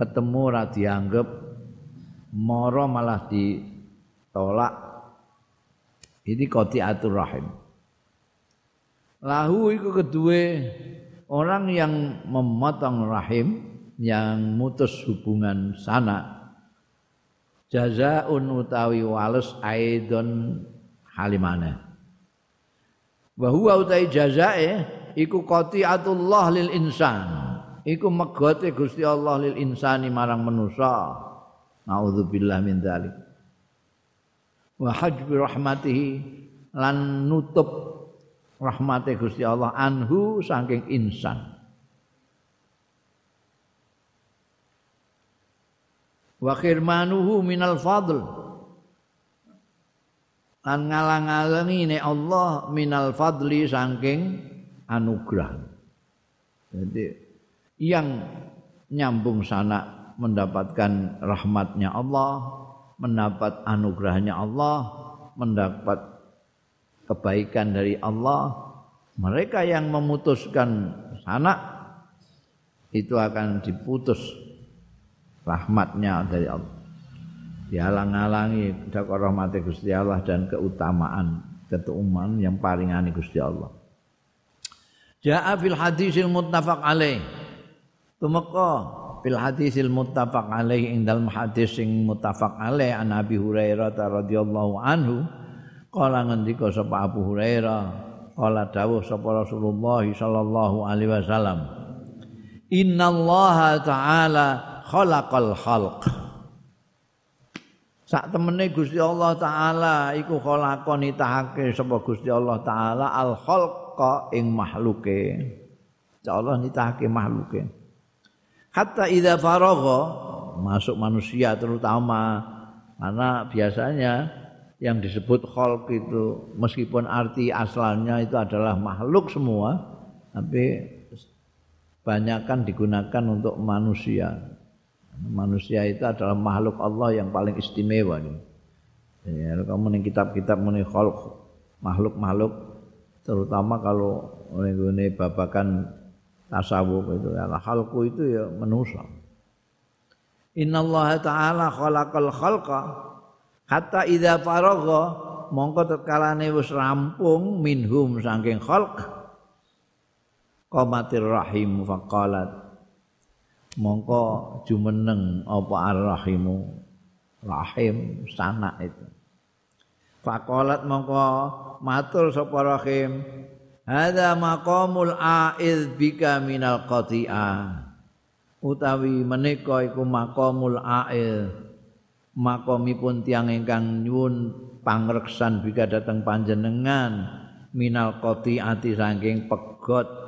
ketemu ra dianggap moro malah ditolak. Ini atur rahim. Lahu itu kedua orang yang memotong rahim yang mutus hubungan sanak jazaun utawi wales aidon halimane. Wa huwa utawi jazae iku qati'atullah lil insan. Iku megote Gusti Allah lil insani marang manusa. Naudzubillah min dzalik. Wa hajbi rahmatihi lan nutup rahmate Gusti Allah anhu saking insan wa khirmanuhu minal fadl. Lan ngalang-alangi ne Allah minal fadli saking anugerah. Jadi yang nyambung sana mendapatkan rahmatnya Allah mendapat anugerahnya Allah mendapat kebaikan dari Allah mereka yang memutuskan sana itu akan diputus rahmatnya dari Allah. Dihalang-halangi dak rahmati Gusti Allah dan keutamaan ketuuman yang paringani Gusti Allah. Ja'a fil hadisil muttafaq alaih. Tumeka fil hadisil muttafaq alaih ing dalem hadis sing muttafaq alaih an Abi Hurairah radhiyallahu anhu. Kala ngendika sapa Abu Hurairah kala dawuh sapa Rasulullah sallallahu alaihi wasallam Innallaha ta'ala khalaqal khalq. Sak temene Gusti Allah taala iku khalaqon nitahake sapa Gusti Allah taala al khalqa ing makhluke. Allah nitahake makhluke. Hatta idza faragha masuk manusia terutama karena biasanya yang disebut khalq itu meskipun arti asalnya itu adalah makhluk semua tapi banyak kan digunakan untuk manusia manusia itu adalah makhluk Allah yang paling istimewa nih. Ya, kamu nih kitab-kitab mengenai makhluk-makhluk terutama kalau ini babakan tasawuf itu ya khalqu itu ya manusia. Inna Allah Ta'ala khalaqal khalqa hatta idza faragha mongko tetkalane wis rampung minhum saking khalq qamatir rahim faqalat mongko jumeneng apa arrahimu? Rahim sana itu. Fakolat mongko matur sapa rahim? Hadza maqamul aiz bika minal qati'ah utawi menika iku maqamul aiz makomipun tiang ingkang nyuwun pangreksan bika dateng panjenengan minal qati'ati saking pegot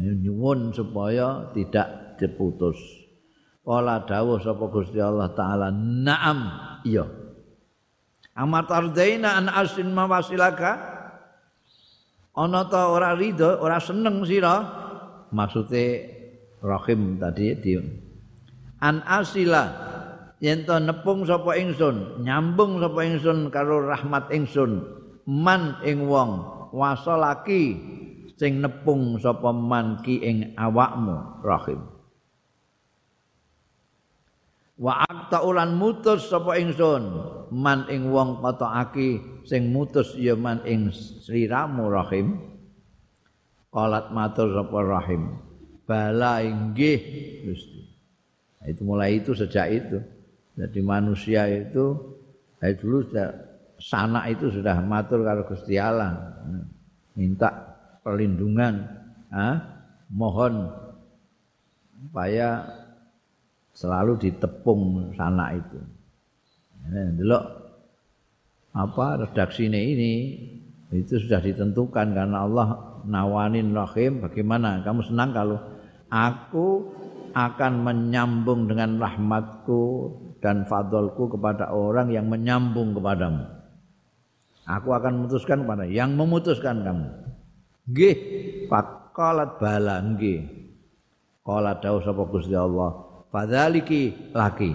nyuwun supaya tidak diputus. Kala dawuh sapa Gusti Allah taala, "Na'am." Iya. Amar tardaina an asin mawasilaka. Ana ta ora ridho, ora seneng sira? Maksude rahim tadi di an asila yen to nepung sapa ingsun, nyambung sapa ingsun karo rahmat ingsun man ing wong wasalaki sing nepung sapa man ki ing awakmu rahim. Wa akta ulan mutus sapa ingsun man ing wong aki sing mutus ya man ing sliramu rahim. Qalat matur sapa rahim bala inggih Gusti. Itu mulai itu sejak itu. Jadi manusia itu dari dulu sudah sanak itu sudah matur kalau Gusti Allah. Minta perlindungan ah, mohon supaya selalu ditepung sana itu. Dulu apa redaksi ini itu sudah ditentukan karena Allah nawanin rahim bagaimana kamu senang kalau aku akan menyambung dengan rahmatku dan fadlku kepada orang yang menyambung kepadamu. Aku akan memutuskan kepada yang memutuskan kamu. Nggih, faqalat bala nggih. Qala dawuh sapa Gusti Allah, fadzaliki laki.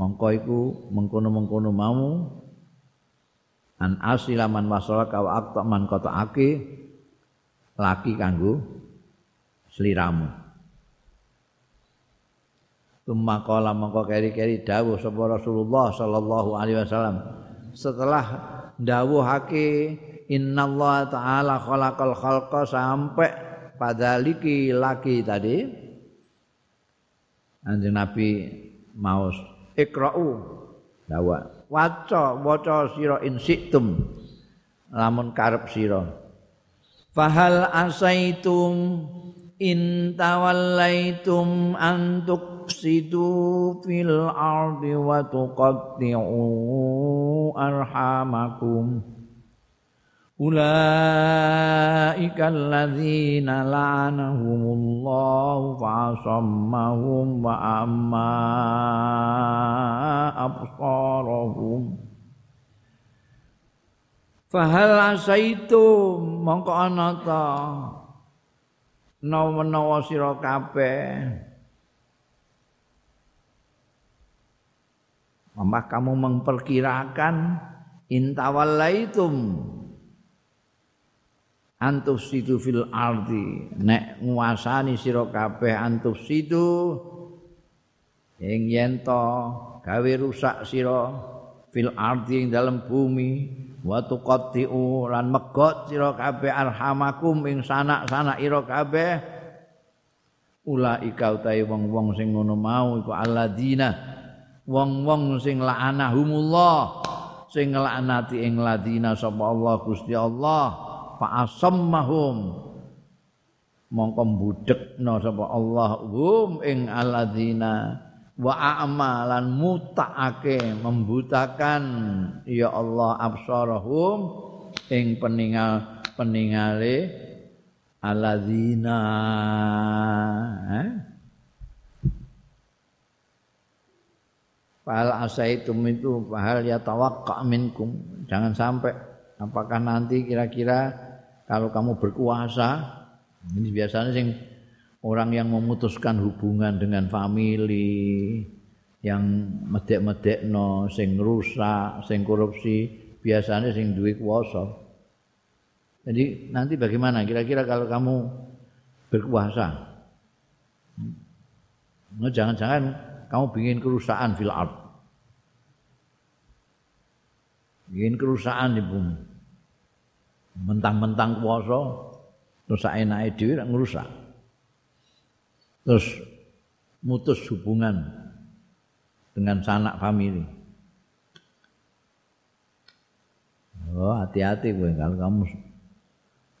Mongko iku mengkono-mengkono mau. An asilaman wasala ka wa man qata'ake laki kanggo sliramu. Tumma qala mongko keri-keri dawuh sapa Rasulullah sallallahu alaihi wasallam. Setelah dawuhake innallaha ta'ala khalaqal khalqa sampai padaliki laki tadi. Anjing Nabi maos ikra'u dawa. Waca waca sira in siktum lamun karep sira. Fahal asaitum in tawallaitum an tuksidu fil ardi wa tuqatti'u arhamakum Ulaika alladzina la'anahumullahu fa'asammahum wa amma absarahum. Fahal asaitum mongko ana ta? Kamu memperkirakan intawallaitum antusidu fil ardi. Nek nguasani sira kabeh antusidu ing yen to gawe rusak sira fil ardi ing dalam bumi wa tuqattiu lan megot sira kabeh arhamakum ing sanak-sanak ira kabeh. Ulaika utahe wong-wong sing ngono mau iku alladzina wong-wong sing la'anahumullah sing nglaknati ing ladina sapa Allah Gusti Allah fa'asammahum mongko mbudekna sapa Allah hum ing alladzina wa a'malan mutaake membutakan ya Allah absarahum ing peningal peningale alladzina eh? Fahal asaitum itu fahal ya tawakka minkum jangan sampai apakah nanti kira-kira kalau kamu berkuasa ini biasanya sing orang yang memutuskan hubungan dengan family yang medek-medek no sing rusak sing korupsi biasanya sing duwe kuasa. Jadi nanti bagaimana? Kira-kira kalau kamu berkuasa nah, jangan-jangan kamu bikin kerusakan fil art bikin kerusakan di bumi mentang-mentang kuasa terus enake dhewe nek ngrusak. Terus mutus hubungan dengan sanak famili. Oh hati-hati gue kalau kamu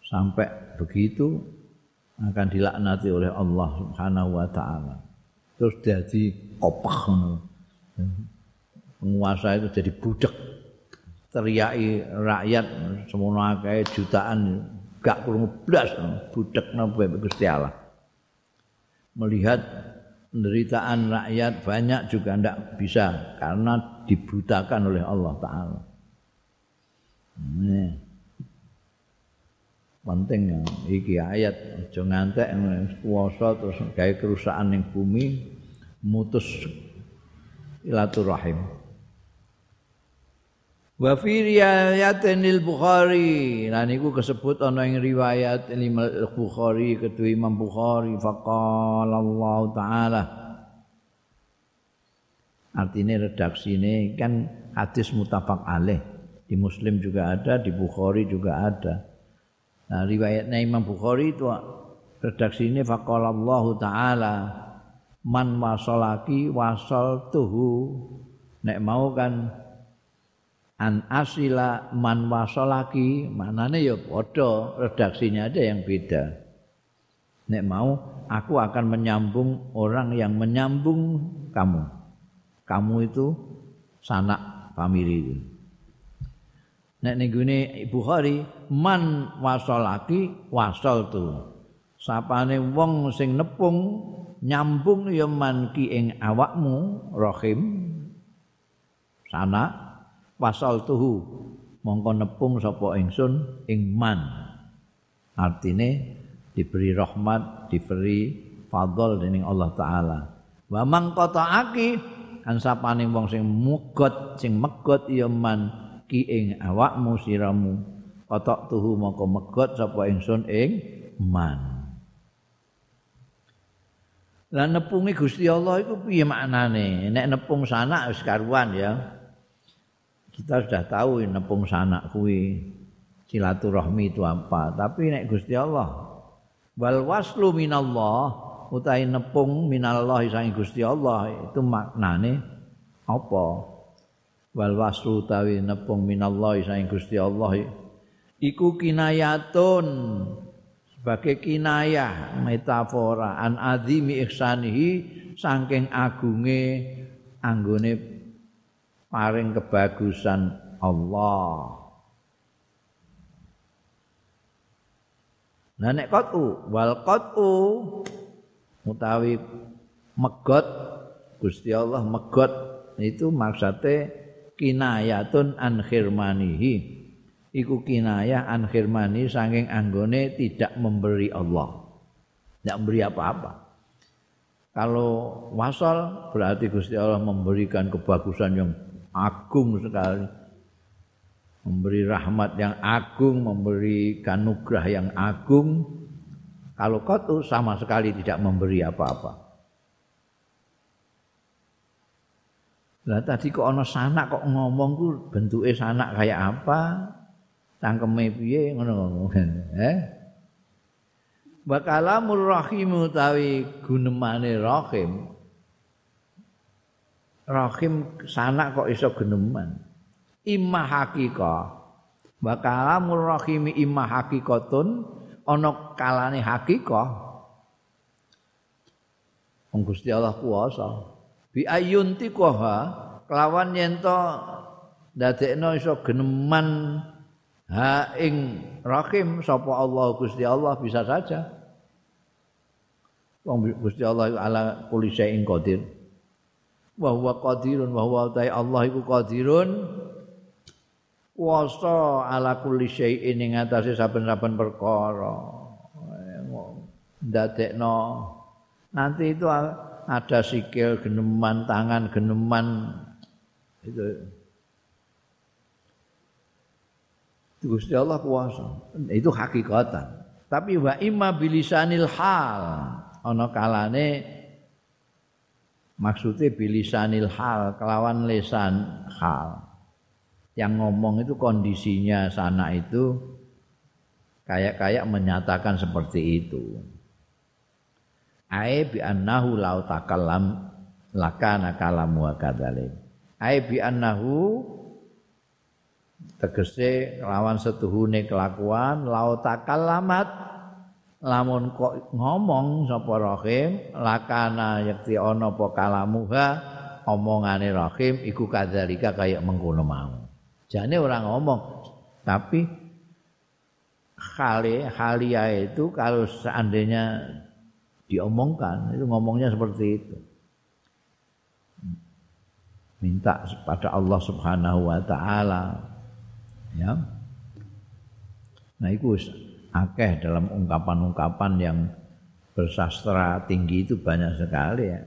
sampai begitu akan dilaknati oleh Allah Subhanahu wa taala. Terus jadi kopah penguasa itu jadi budak teriaki rakyat semono akeh jutaan gak kurang blas budek napa Gusti Allah. Melihat penderitaan rakyat banyak juga ndak bisa karena dibutakan oleh Allah taala. Ini penting ya iki ayat aja ngantek kuasa terus gawe kerusakan ning bumi mutus ilaturahim Wa fi riwayatin Bukhari. Nah niku kesebut ana ing riwayat Imam Bukhari kedua Imam Bukhari faqala Allah taala. Artinya redaksi ini kan hadis mutafak alaih. Di Muslim juga ada, di Bukhari juga ada. Nah riwayatnya Imam Bukhari itu redaksi ini faqala Allah taala man wasolaki wasol tuhu nek mau kan an asila man wasolaki manane ya padha redaksinya ada yang beda. Nek mau aku akan menyambung orang yang menyambung kamu. Kamu itu sanak famili itu. Nek ning gune Bukhari man wasolaki wasol tu. Sapane wong sing nepung nyambung ya man ki ing awakmu rahim sanak wasal tuhu. Mongko nepung sapa ingsun ing man. Artine diberi rahmat diberi fadl dening Allah taala. Wa mang qata'aki kan sapane wong sing mugot sing megot ya man ki ing awakmu siramu. Qatak tuhu mongko megot sapa ingsun ing man. Lah nepungi Gusti Allah iku piye maknane? Nek nepung sanak wis karuan ya. Kita sudah tahu nepung sanak kuwi silaturahmi itu apa. Tapi nek Gusti Allah wal waslu minallah utahe nepung minallah sang Gusti Allah itu maknane apa? Wal waslu utawi nepung minallah sang Gusti Allah iku kinayatun sebagai kinayah metafora an azimi ihsanihi saking agunge anggone paring kebagusan Allah. Nah nek qatu wal qatu utawi megot Gusti Allah megot itu maksudnya kinayatun an khirmanihi. Iku kinayah an khirmani saking anggone tidak memberi Allah. Tidak memberi apa-apa. Kalau wasal berarti Gusti Allah memberikan kebagusan yang agung sekali. Memberi rahmat yang agung memberi kanugrah yang agung. Kalau kau sama sekali tidak memberi apa-apa. Lah tadi kok ana sanak kok ngomong ku bentuke sanak kayak apa? Cangkeme piye? Ngono Eh? Wa kalamur rahim gunemane rahim rahim sanak kok iso geneman? Imma hakika wa kalamur rahim imma hakikatun ana kalane hakika wong Gusti Allah kuwasa bi ayunti koha kelawan yen to dadekno iso geneman ha ing rahim sapa Allah Gusti Allah bisa saja. Wong Gusti Allah ala kulli syai'in qadir wa huwa qadirun wa huwa ta'ala Allah iku qadirun. Kuasa ala kulli syai'in ing atase saben-saben perkara. Ndadekno nanti itu ada sikil geneman tangan geneman. Itu. Gusti Allah kuasa. Itu hakikatan. Tapi wa imma bilisanil hal. Ana kalane maksudnya bilisanil hal kelawan lesan hal. Yang ngomong itu kondisinya sana itu kayak-kayak menyatakan seperti itu. Ai bi annahu lau takallam lakana kalamu kadzalik ai bi annahu tegese lawan setuhune kelakuan lau takallamat lamun kok ngomong sapa rahim lakana yakti ana apa kalamuha omongane rahim iku kadzalika kaya mengkono mau. Jane orang ngomong tapi khali halia itu kalau seandainya diomongkan itu ngomongnya seperti itu. Minta pada Allah Subhanahu wa taala ya. Nah itu akeh dalam ungkapan-ungkapan yang bersastra tinggi itu banyak sekali ya.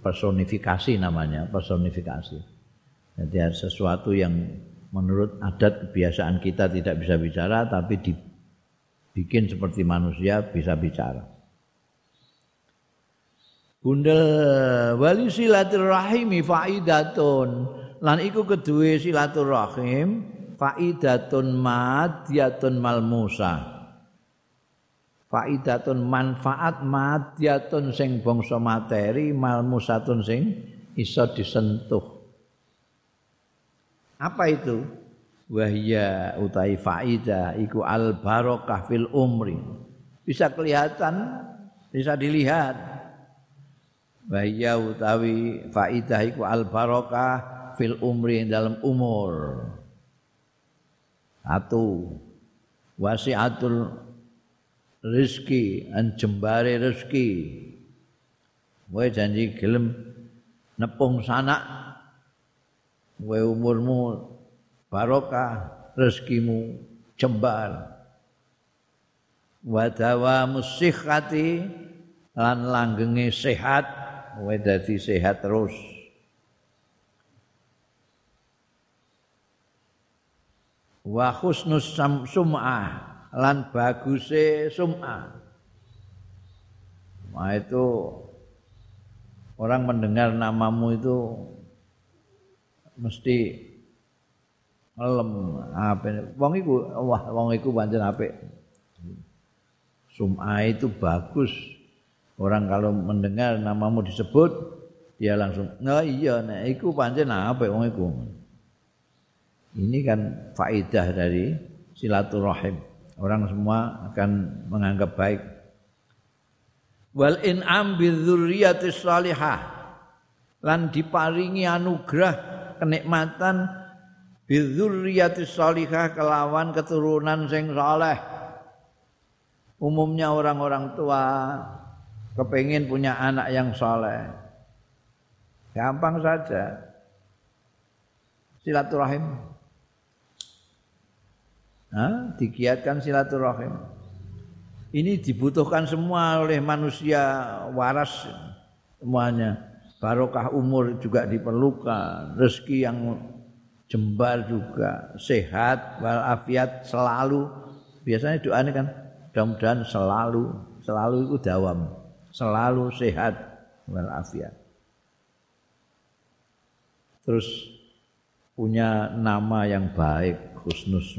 Personifikasi namanya, personifikasi. Jadi sesuatu yang menurut adat kebiasaan kita tidak bisa bicara tapi dibikin seperti manusia bisa bicara. Bundel wali silaturahimi faidatun lan iku kedue silaturahim faidatun madiyatun malmusa. Faidatun manfaat madiyatun sing bangsa materi malmusatun sing iso disentuh. Apa itu? Wahya utai faidah iku al barokah fil umri. Bisa kelihatan, bisa dilihat. Wahya utawi faidah iku al barokah fil umri dalam umur. Satu wasiatul rezeki an jembare rezeki. Wae janji gelem nepung sanak. Kowe umurmu barokah rezekimu jembar. Wa dawamu sihhati lan langgenge sehat. Kowe dadi sehat terus wa husnus sum'ah lan baguse sum'ah. Nah itu orang mendengar namamu itu mesti ngelem apa wong iku wah wong iku pancen apik. Sum'a itu bagus. Orang kalau mendengar namamu disebut dia langsung oh iya nek iku pancen apik wong iku ini kan faidah dari silaturahim orang semua akan menganggap baik wal in'am bidzurriyyatis salihah lan diparingi anugerah kenikmatan bidzurriyati salihah kelawan keturunan sing saleh. Umumnya orang-orang tua kepingin punya anak yang saleh. Gampang saja. Silaturahim. Nah, digiatkan silaturahim. Ini dibutuhkan semua oleh manusia waras semuanya. Barokah umur juga diperlukan, rezeki yang jembar juga, sehat walafiat selalu. Biasanya doa ini kan mudah-mudahan selalu, selalu itu dawam, selalu sehat walafiat. Terus punya nama yang baik, husnus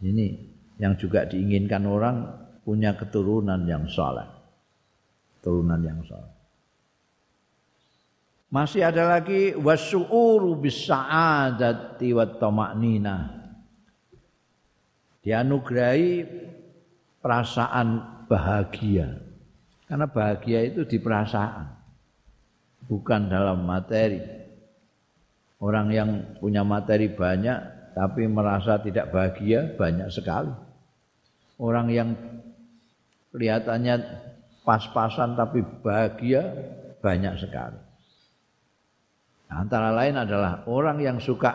Ini yang juga diinginkan orang punya keturunan yang soleh. Keturunan yang soleh. Masih ada lagi wasu'uru bisa'adati wa tama'nina. Dianugerahi perasaan bahagia. Karena bahagia itu di perasaan. Bukan dalam materi. Orang yang punya materi banyak tapi merasa tidak bahagia banyak sekali. Orang yang kelihatannya pas-pasan tapi bahagia banyak sekali. Antara lain adalah orang yang suka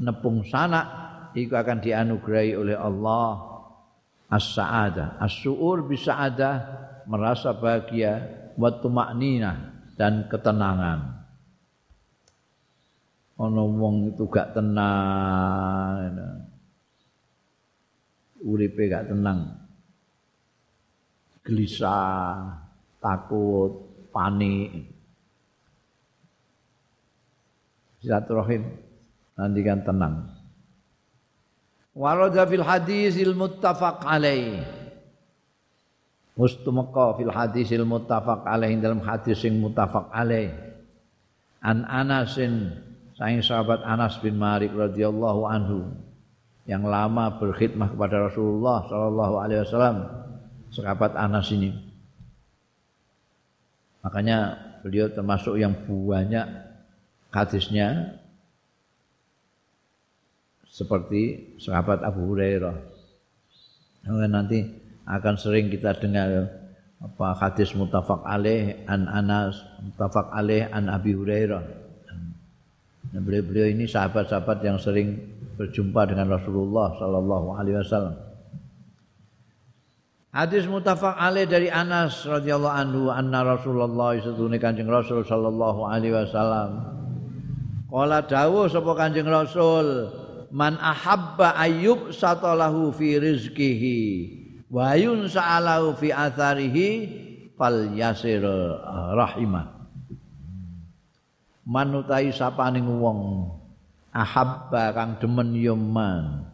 nepung sanak itu akan dianugerahi oleh Allah as-sa'adah. As-su'ur bisa ada merasa bahagia wa tuma'nina dan ketenangan. Ono wong itu gak tenang. Uripe gak tenang. Gelisah, takut, panik. silaturahim nanti kan tenang warada fil hadisil muttafaq alaih mustumaka fil hadisil muttafaq alaih dalam hadis sing muttafaq alaih an Anasin saing sahabat Anas bin Malik radhiyallahu anhu yang lama berkhidmah kepada Rasulullah sallallahu alaihi wasallam sahabat Anas ini makanya beliau termasuk yang banyak hadisnya seperti sahabat Abu Hurairah. Nanti akan sering kita dengar apa hadis mutafak alaih an Anas, mutafak alaih an Abi Hurairah. Nah, beliau-beliau ini sahabat-sahabat yang sering berjumpa dengan Rasulullah sallallahu alaihi wasallam. Hadis mutafak alaih dari Anas radhiyallahu anhu anna Rasulullah satune Kanjeng Rasul sallallahu alaihi wasallam Kala dawuh sapa Kanjeng Rasul, man ahabba ayyub satalahu fi rizqihi wa yunsa'alahu fi atharihi fal yasir rahimah. Manutai sapaning wong. Ahabba kang demen ya man.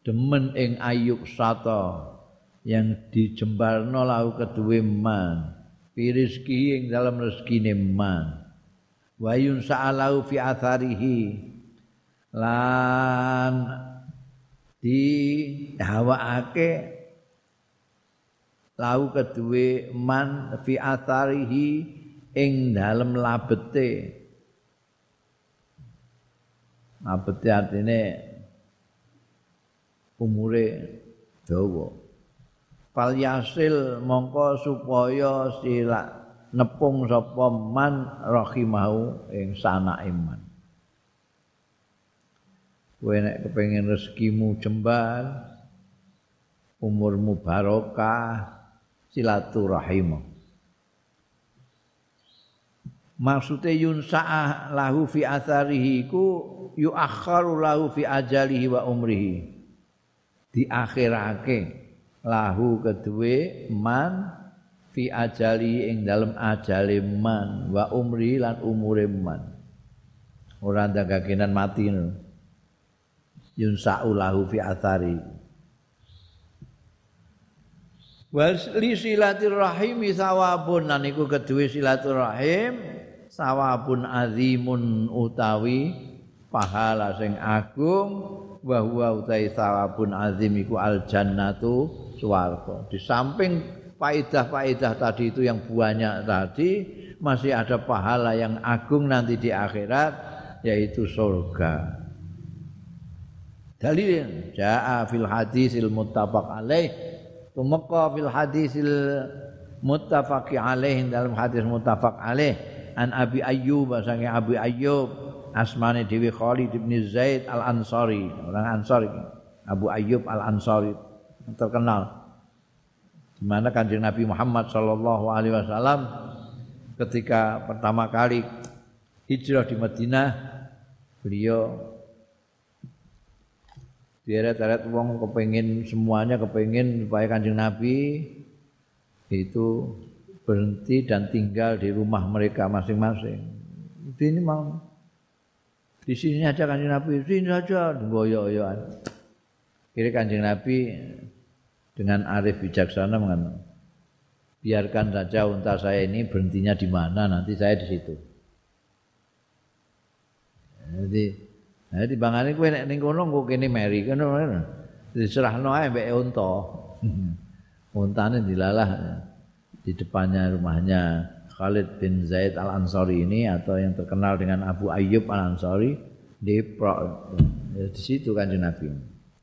Demen ing ayub sata yang dijembarno lahu keduwe man. Pirizki ing dalam rezekine man. Wa yunsa'alahu fi atharihi. Lan di hawaake lahu keduwe man fi atharihi ing dalem labete abete artine umure dawa fal yasil mongko supaya sila nepung sapa man rahimahu ing sana iman. Kowe nek kepengin rezekimu jembal umurmu barokah silaturahim Maksudnya yunsa'ah lahu fi atharihi ku yuakharu lahu fi ajalihi wa umrihi. Diakhirake lahu kedue man fi ajali ing dalem ajale man wa umri lan umure man. Ora ndagakenan mati yunsa'u lahu fi athari. Wal li silaturahim sawabun lan iku kedue silaturahim sawabun azimun utawi pahala sing agung wa huwa utai sawabun azim iku al jannatu swarga di samping faedah-faedah tadi itu yang banyak tadi masih ada pahala yang agung nanti di akhirat yaitu surga. Dalil jaa fil hadisil muttafaq alaih. Tumeka fil hadisil muttafaqi alaih dalam hadis muttafaq alaih an abi ayyub sange abi ayyub asmane Dewi Khalid bin Zaid Al Ansari, orang Ansar Abu Ayyub Al Ansari terkenal. Di mana Kanjeng Nabi Muhammad sallallahu alaihi wasallam ketika pertama kali hijrah di Madinah, beliau dieret-eret wong kepengin semuanya kepengin supaya Kanjeng Nabi itu berhenti dan tinggal di rumah mereka masing-masing. Ini mau di sini aja kanjeng Nabi, sini saja, goyo-goyoan. Kira kanjeng Nabi dengan arif bijaksana mengatakan, biarkan saja unta saya ini berhentinya di mana, nanti saya di situ. Jadi, jadi bangane kowe nek ning kono kok kene meri kono diserahno ae mbek unta. Untane dilalah di depannya rumahnya Khalid bin Zaid Al Ansari ini atau yang terkenal dengan Abu Ayyub Al Ansari di di situ kan Nabi.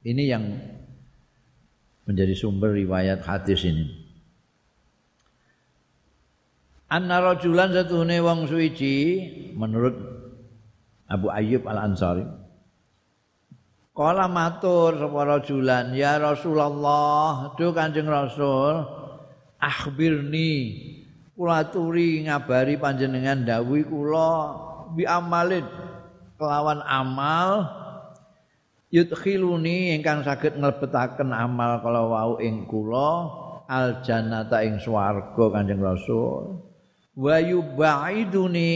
Ini yang menjadi sumber riwayat hadis ini. Anna rajulan satuhune wong suci menurut Abu Ayyub Al Ansari. Kala matur sapa rajulan, ya Rasulullah, duh Kanjeng Rasul, akhbirni. Kula aturi ngabari panjenengan dawuh kula bi amalin. Kelawan amal yudkhiluni ingkang saged nglebetaken amal kala wau ing kula al jannata ing swarga Kanjeng Rasul. Wa yubaiduni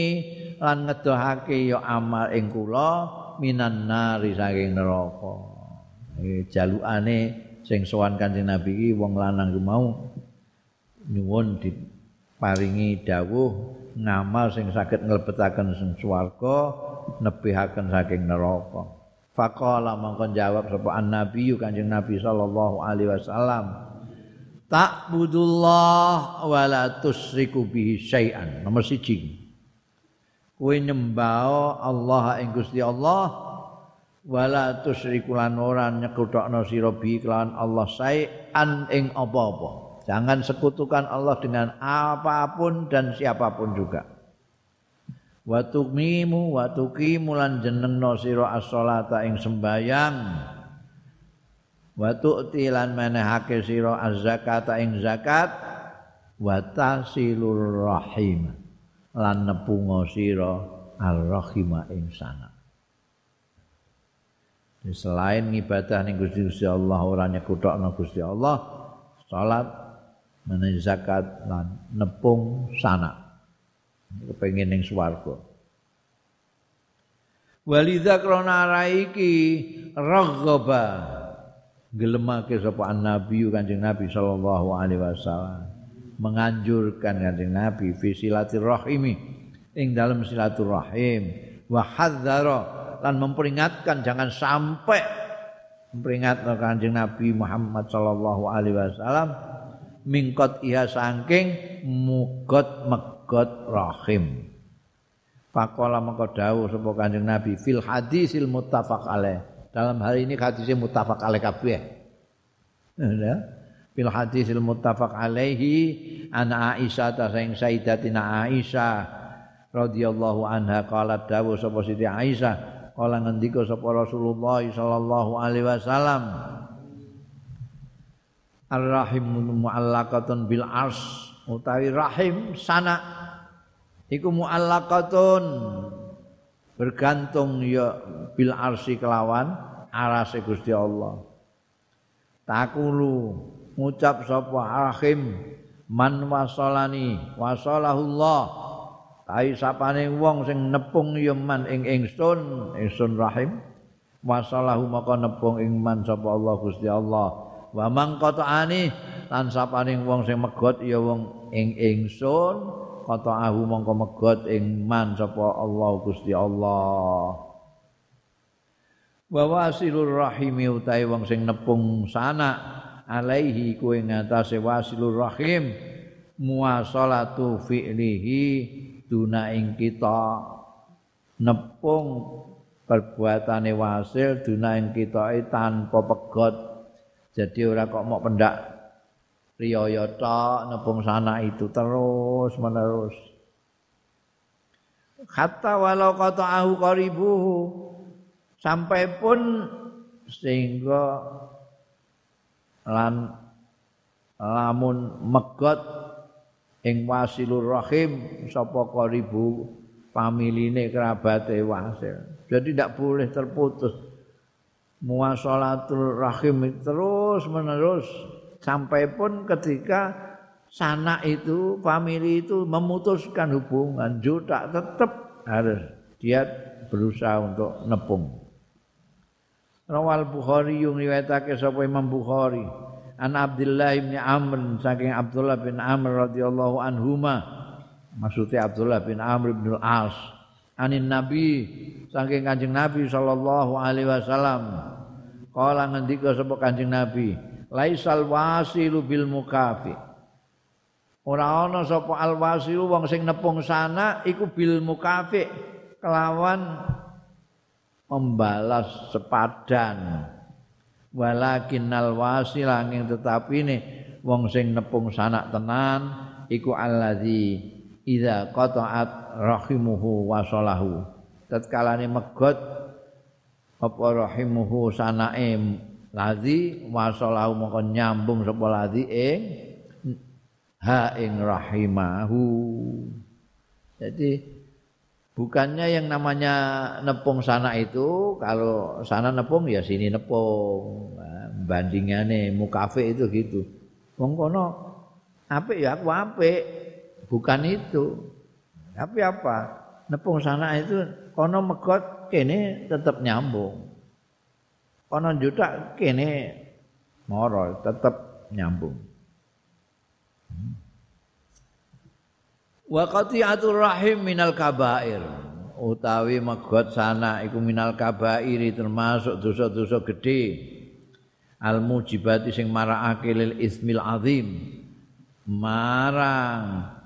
lan ngedohake ya amal ing kula minan nari saking neraka. Jalukane sing sowan Kanjeng Nabi iki wong lanang mau nyuwun di paringi dawuh ngamal sing saged nglebetaken sing swarga nebihaken saking neraka. Faqala mangko jawab sapa annabi kanjeng nabi sallallahu alaihi wasallam ta'budullah wa la tusyriku bihi syai'an. Nomor siji. Kowe nyembah Allah ing Gusti Allah wala tusyriku lan ora nyekutokno sira bi kelawan Allah syai'an ing apa-apa Jangan sekutukan Allah dengan apa pun dan siapa pun juga. Wa tuqimu wa tuqimu lan jenengno sira as-sholata ing sembayang. Wa tu'ti lan menehake sira az-zakata ing zakat wa tasilur rahim lan nepungo sira ar-rahima ing sana. selain ibadah ning Gusti Allah ora nyekutokno Gusti Allah salat menawi zakat lan nepung sana kepengin ning swarga. Walidza krana raiki raghaba gelemake sapa nabi kanjeng nabi sallallahu alaihi wasallam. Menganjurkan kanjeng nabi fi silaturrahimi ing dalam silaturahim. Wa hadzara lan memperingatkan jangan sampai memperingatkan kanjeng Nabi Muhammad sallallahu alaihi wasallam mingkot iya saking mugot megot rahim. Pakola mengko dawuh sapa kanjeng Nabi fil hadisil muttafaq alaih. Dalam hal ini hadisnya muttafaq alaih kabeh. Ya. Fil hadisil muttafaq alaihi ana Aisyah ta sing Sayyidatina Aisyah radhiyallahu anha qalat dawuh sapa Siti Aisyah kala ngendika sapa Rasulullah sallallahu alaihi wasallam Ar-rahim mu'allaqatun bil ars. Utawi rahim sana. Iku mu'allaqatun. Bergantung ya bil arsi kelawan arase Gusti Allah. Takulu ngucap sapa rahim man wasalani wasalahullah Ai sapane wong sing nepung ya man ing ingsun, ingsun rahim. Masalahu maka nepung ing man sapa Allah Gusti Allah. Wa mangqata'ani lan sapane wong sing megot ya wong ing ingsun, qata'ahu mongko megot ing man sapa Allah Gusti Allah. Wa wasilur rahimi utahe wong sing nepung sana alaihi kuwi ngatasé wasilur rahim muasalatu fi'lihi duna ing kita nepung perbuatane wasil duna ing kita tanpa pegot jadi ora kok mau pendak riyaya tok nepung sana itu terus menerus hatta walau kata ahu sampai pun sehingga lan lamun megot ing wasilur rahim sapa qaribu familine kerabate wasil. Jadi tidak boleh terputus. Muasalatul rahim terus menerus sampai pun ketika sanak itu, famili itu memutuskan hubungan, juga tetap harus. Dia berusaha untuk nepung. Rawal Bukhari yung riwayatake sapa Imam Bukhari. An Abdullah bin Amr saking Abdullah bin Amr radhiyallahu anhuma. Maksudnya Abdullah bin Amr bin Al-As anin Nabi saking Kanjeng Nabi sallallahu alaihi wasallam. Kala ngendika sapa Kanjeng Nabi laisal wasilu bil mukafi. Ora ana sapa al wasilu wong sing nepung sana iku bil mukafi kelawan membalas sepadan. Walakin al wasil angin tetapi ini wong sing nepung sanak tenan iku allazi idza qata'at rahimuhu wa salahu tatkalane megot apa rahimuhu sanake lazi wa salahu mongko nyambung sapa lazi ing ha ing rahimahu jadi Bukannya yang namanya nepung sana itu kalau sana nepung ya sini nepung. Bandingannya mukafe itu gitu. Wong kono apik ya aku apik. Bukan itu. Tapi apa? Nepung sana itu kono megot kene tetap nyambung. Kono juta kene moro tetap nyambung. Hmm. wa qati'atur rahim minal kabair utawi megot sana iku minal kabair termasuk dosa-dosa gedhe al mujibati sing marakake lil ismil azim marang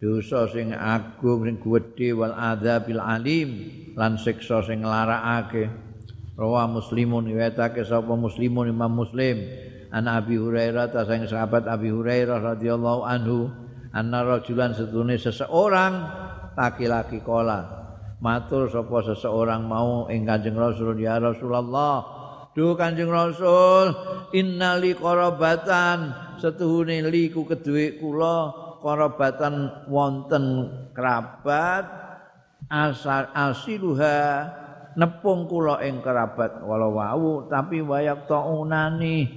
dosa sing agung sing gedhe wal adzabil alim lan siksa sing nglarakake. Rawa muslimun riwayatake sapa muslimun imam muslim. An abi hurairah ta sing sahabat abi hurairah radhiyallahu anhu anna rajulan setune seseorang laki-laki kola. Matur sapa seseorang mau ing Kanjeng Rasul ya Rasulullah duh Kanjeng Rasul innali qarabatan setuhune liku kedue kula qarabatan wonten kerabat asal asiluha nepung kula ing kerabat walau wau tapi wayak taunani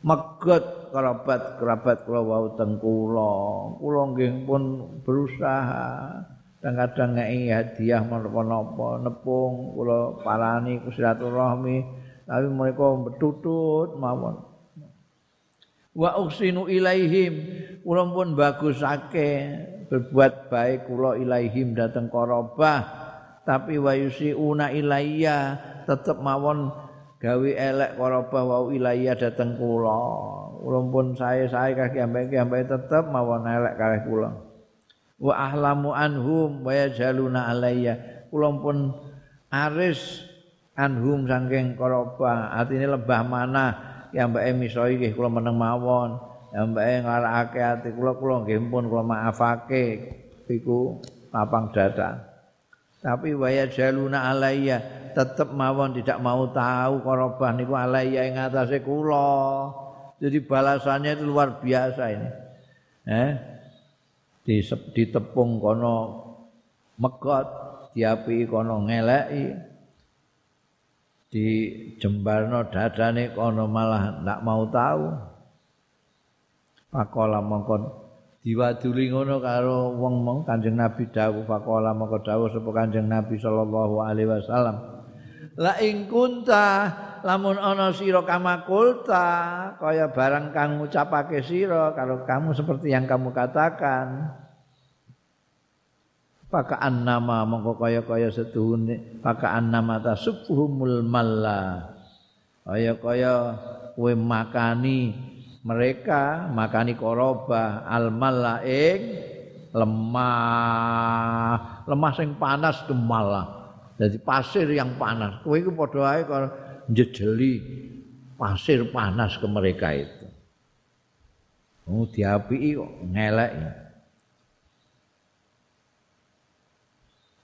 meget kerabat kerabat kula wau teng kula. Kula nggih pun berusaha. Kadang-kadang ngei hadiah menapa-napa nepung kula parani silaturahmi tapi mereka betutut mawon wa uksinu ilaihim. Kula pun bagusake berbuat baik kula ilaihim dateng korobah. Tapi wa yusiuna ilayya tetep mawon gawe elek korobah wa ilayya dateng kula. Kula pun saya-saya kaki ambek-ambek tetep mawon elek kalih kula. Wa ahlamu anhum wa yajaluna alayya kula pun aris anhum saking koroba atine lebah mana yang mbake miso iki kula meneng mawon. Yang mbake ngarakake ati kula kula nggih pun kula maafake iku lapang dada. Tapi wa yajaluna alayya tetep mawon tidak mau tahu koroba niku alayya ing atase kula. Jadi balasannya itu luar biasa ini. Eh? Ditepung kono megot diapi kono ngeleki di jembarno dadane kono malah ndak mau tahu pakola mongkon diwaduli ngono karo wong mong Kanjeng Nabi dawuh pakola mongko dawuh sapa Kanjeng Nabi sallallahu alaihi wasallam. La ing kunta lamun ana sira kamakulta kaya barang kang ngucapake sira kalau kamu seperti yang kamu katakan pakaan nama mongko kaya-kaya setuhune pakaan nama tasubhumul malla kaya-kaya kowe makani mereka makani koroba al malla ing lemah lemah sing panas kemala jadi pasir yang panas kowe iku padha ae njejeli pasir panas ke mereka itu. Oh, diapi kok ngelek.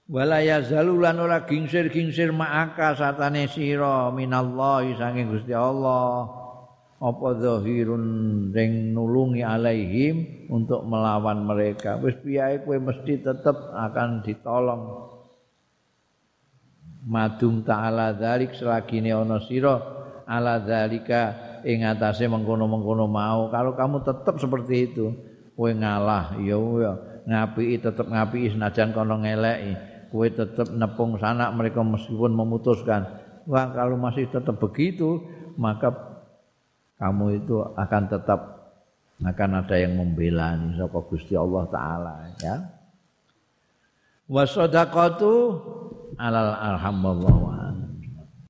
Wala yazalulan ora gingsir-gingsir ma'aka satane sira minallahi saking Gusti Allah. Apa zahirun ring nulungi alaihim untuk melawan mereka. Wis piye kowe mesti tetep akan ditolong. madum ta'ala dzalik selagine ana sira ala dzalika ing atase mengkono-mengkono mau kalau kamu tetap seperti itu kowe ngalah ya ya ngapiki tetep ngapiki senajan kono ngeleki kowe tetep nepung sanak mereka meskipun memutuskan wah kalau masih tetap begitu maka kamu itu akan tetap akan ada yang membela nih sapa Gusti Allah taala ya. Wa alal alhamdulillah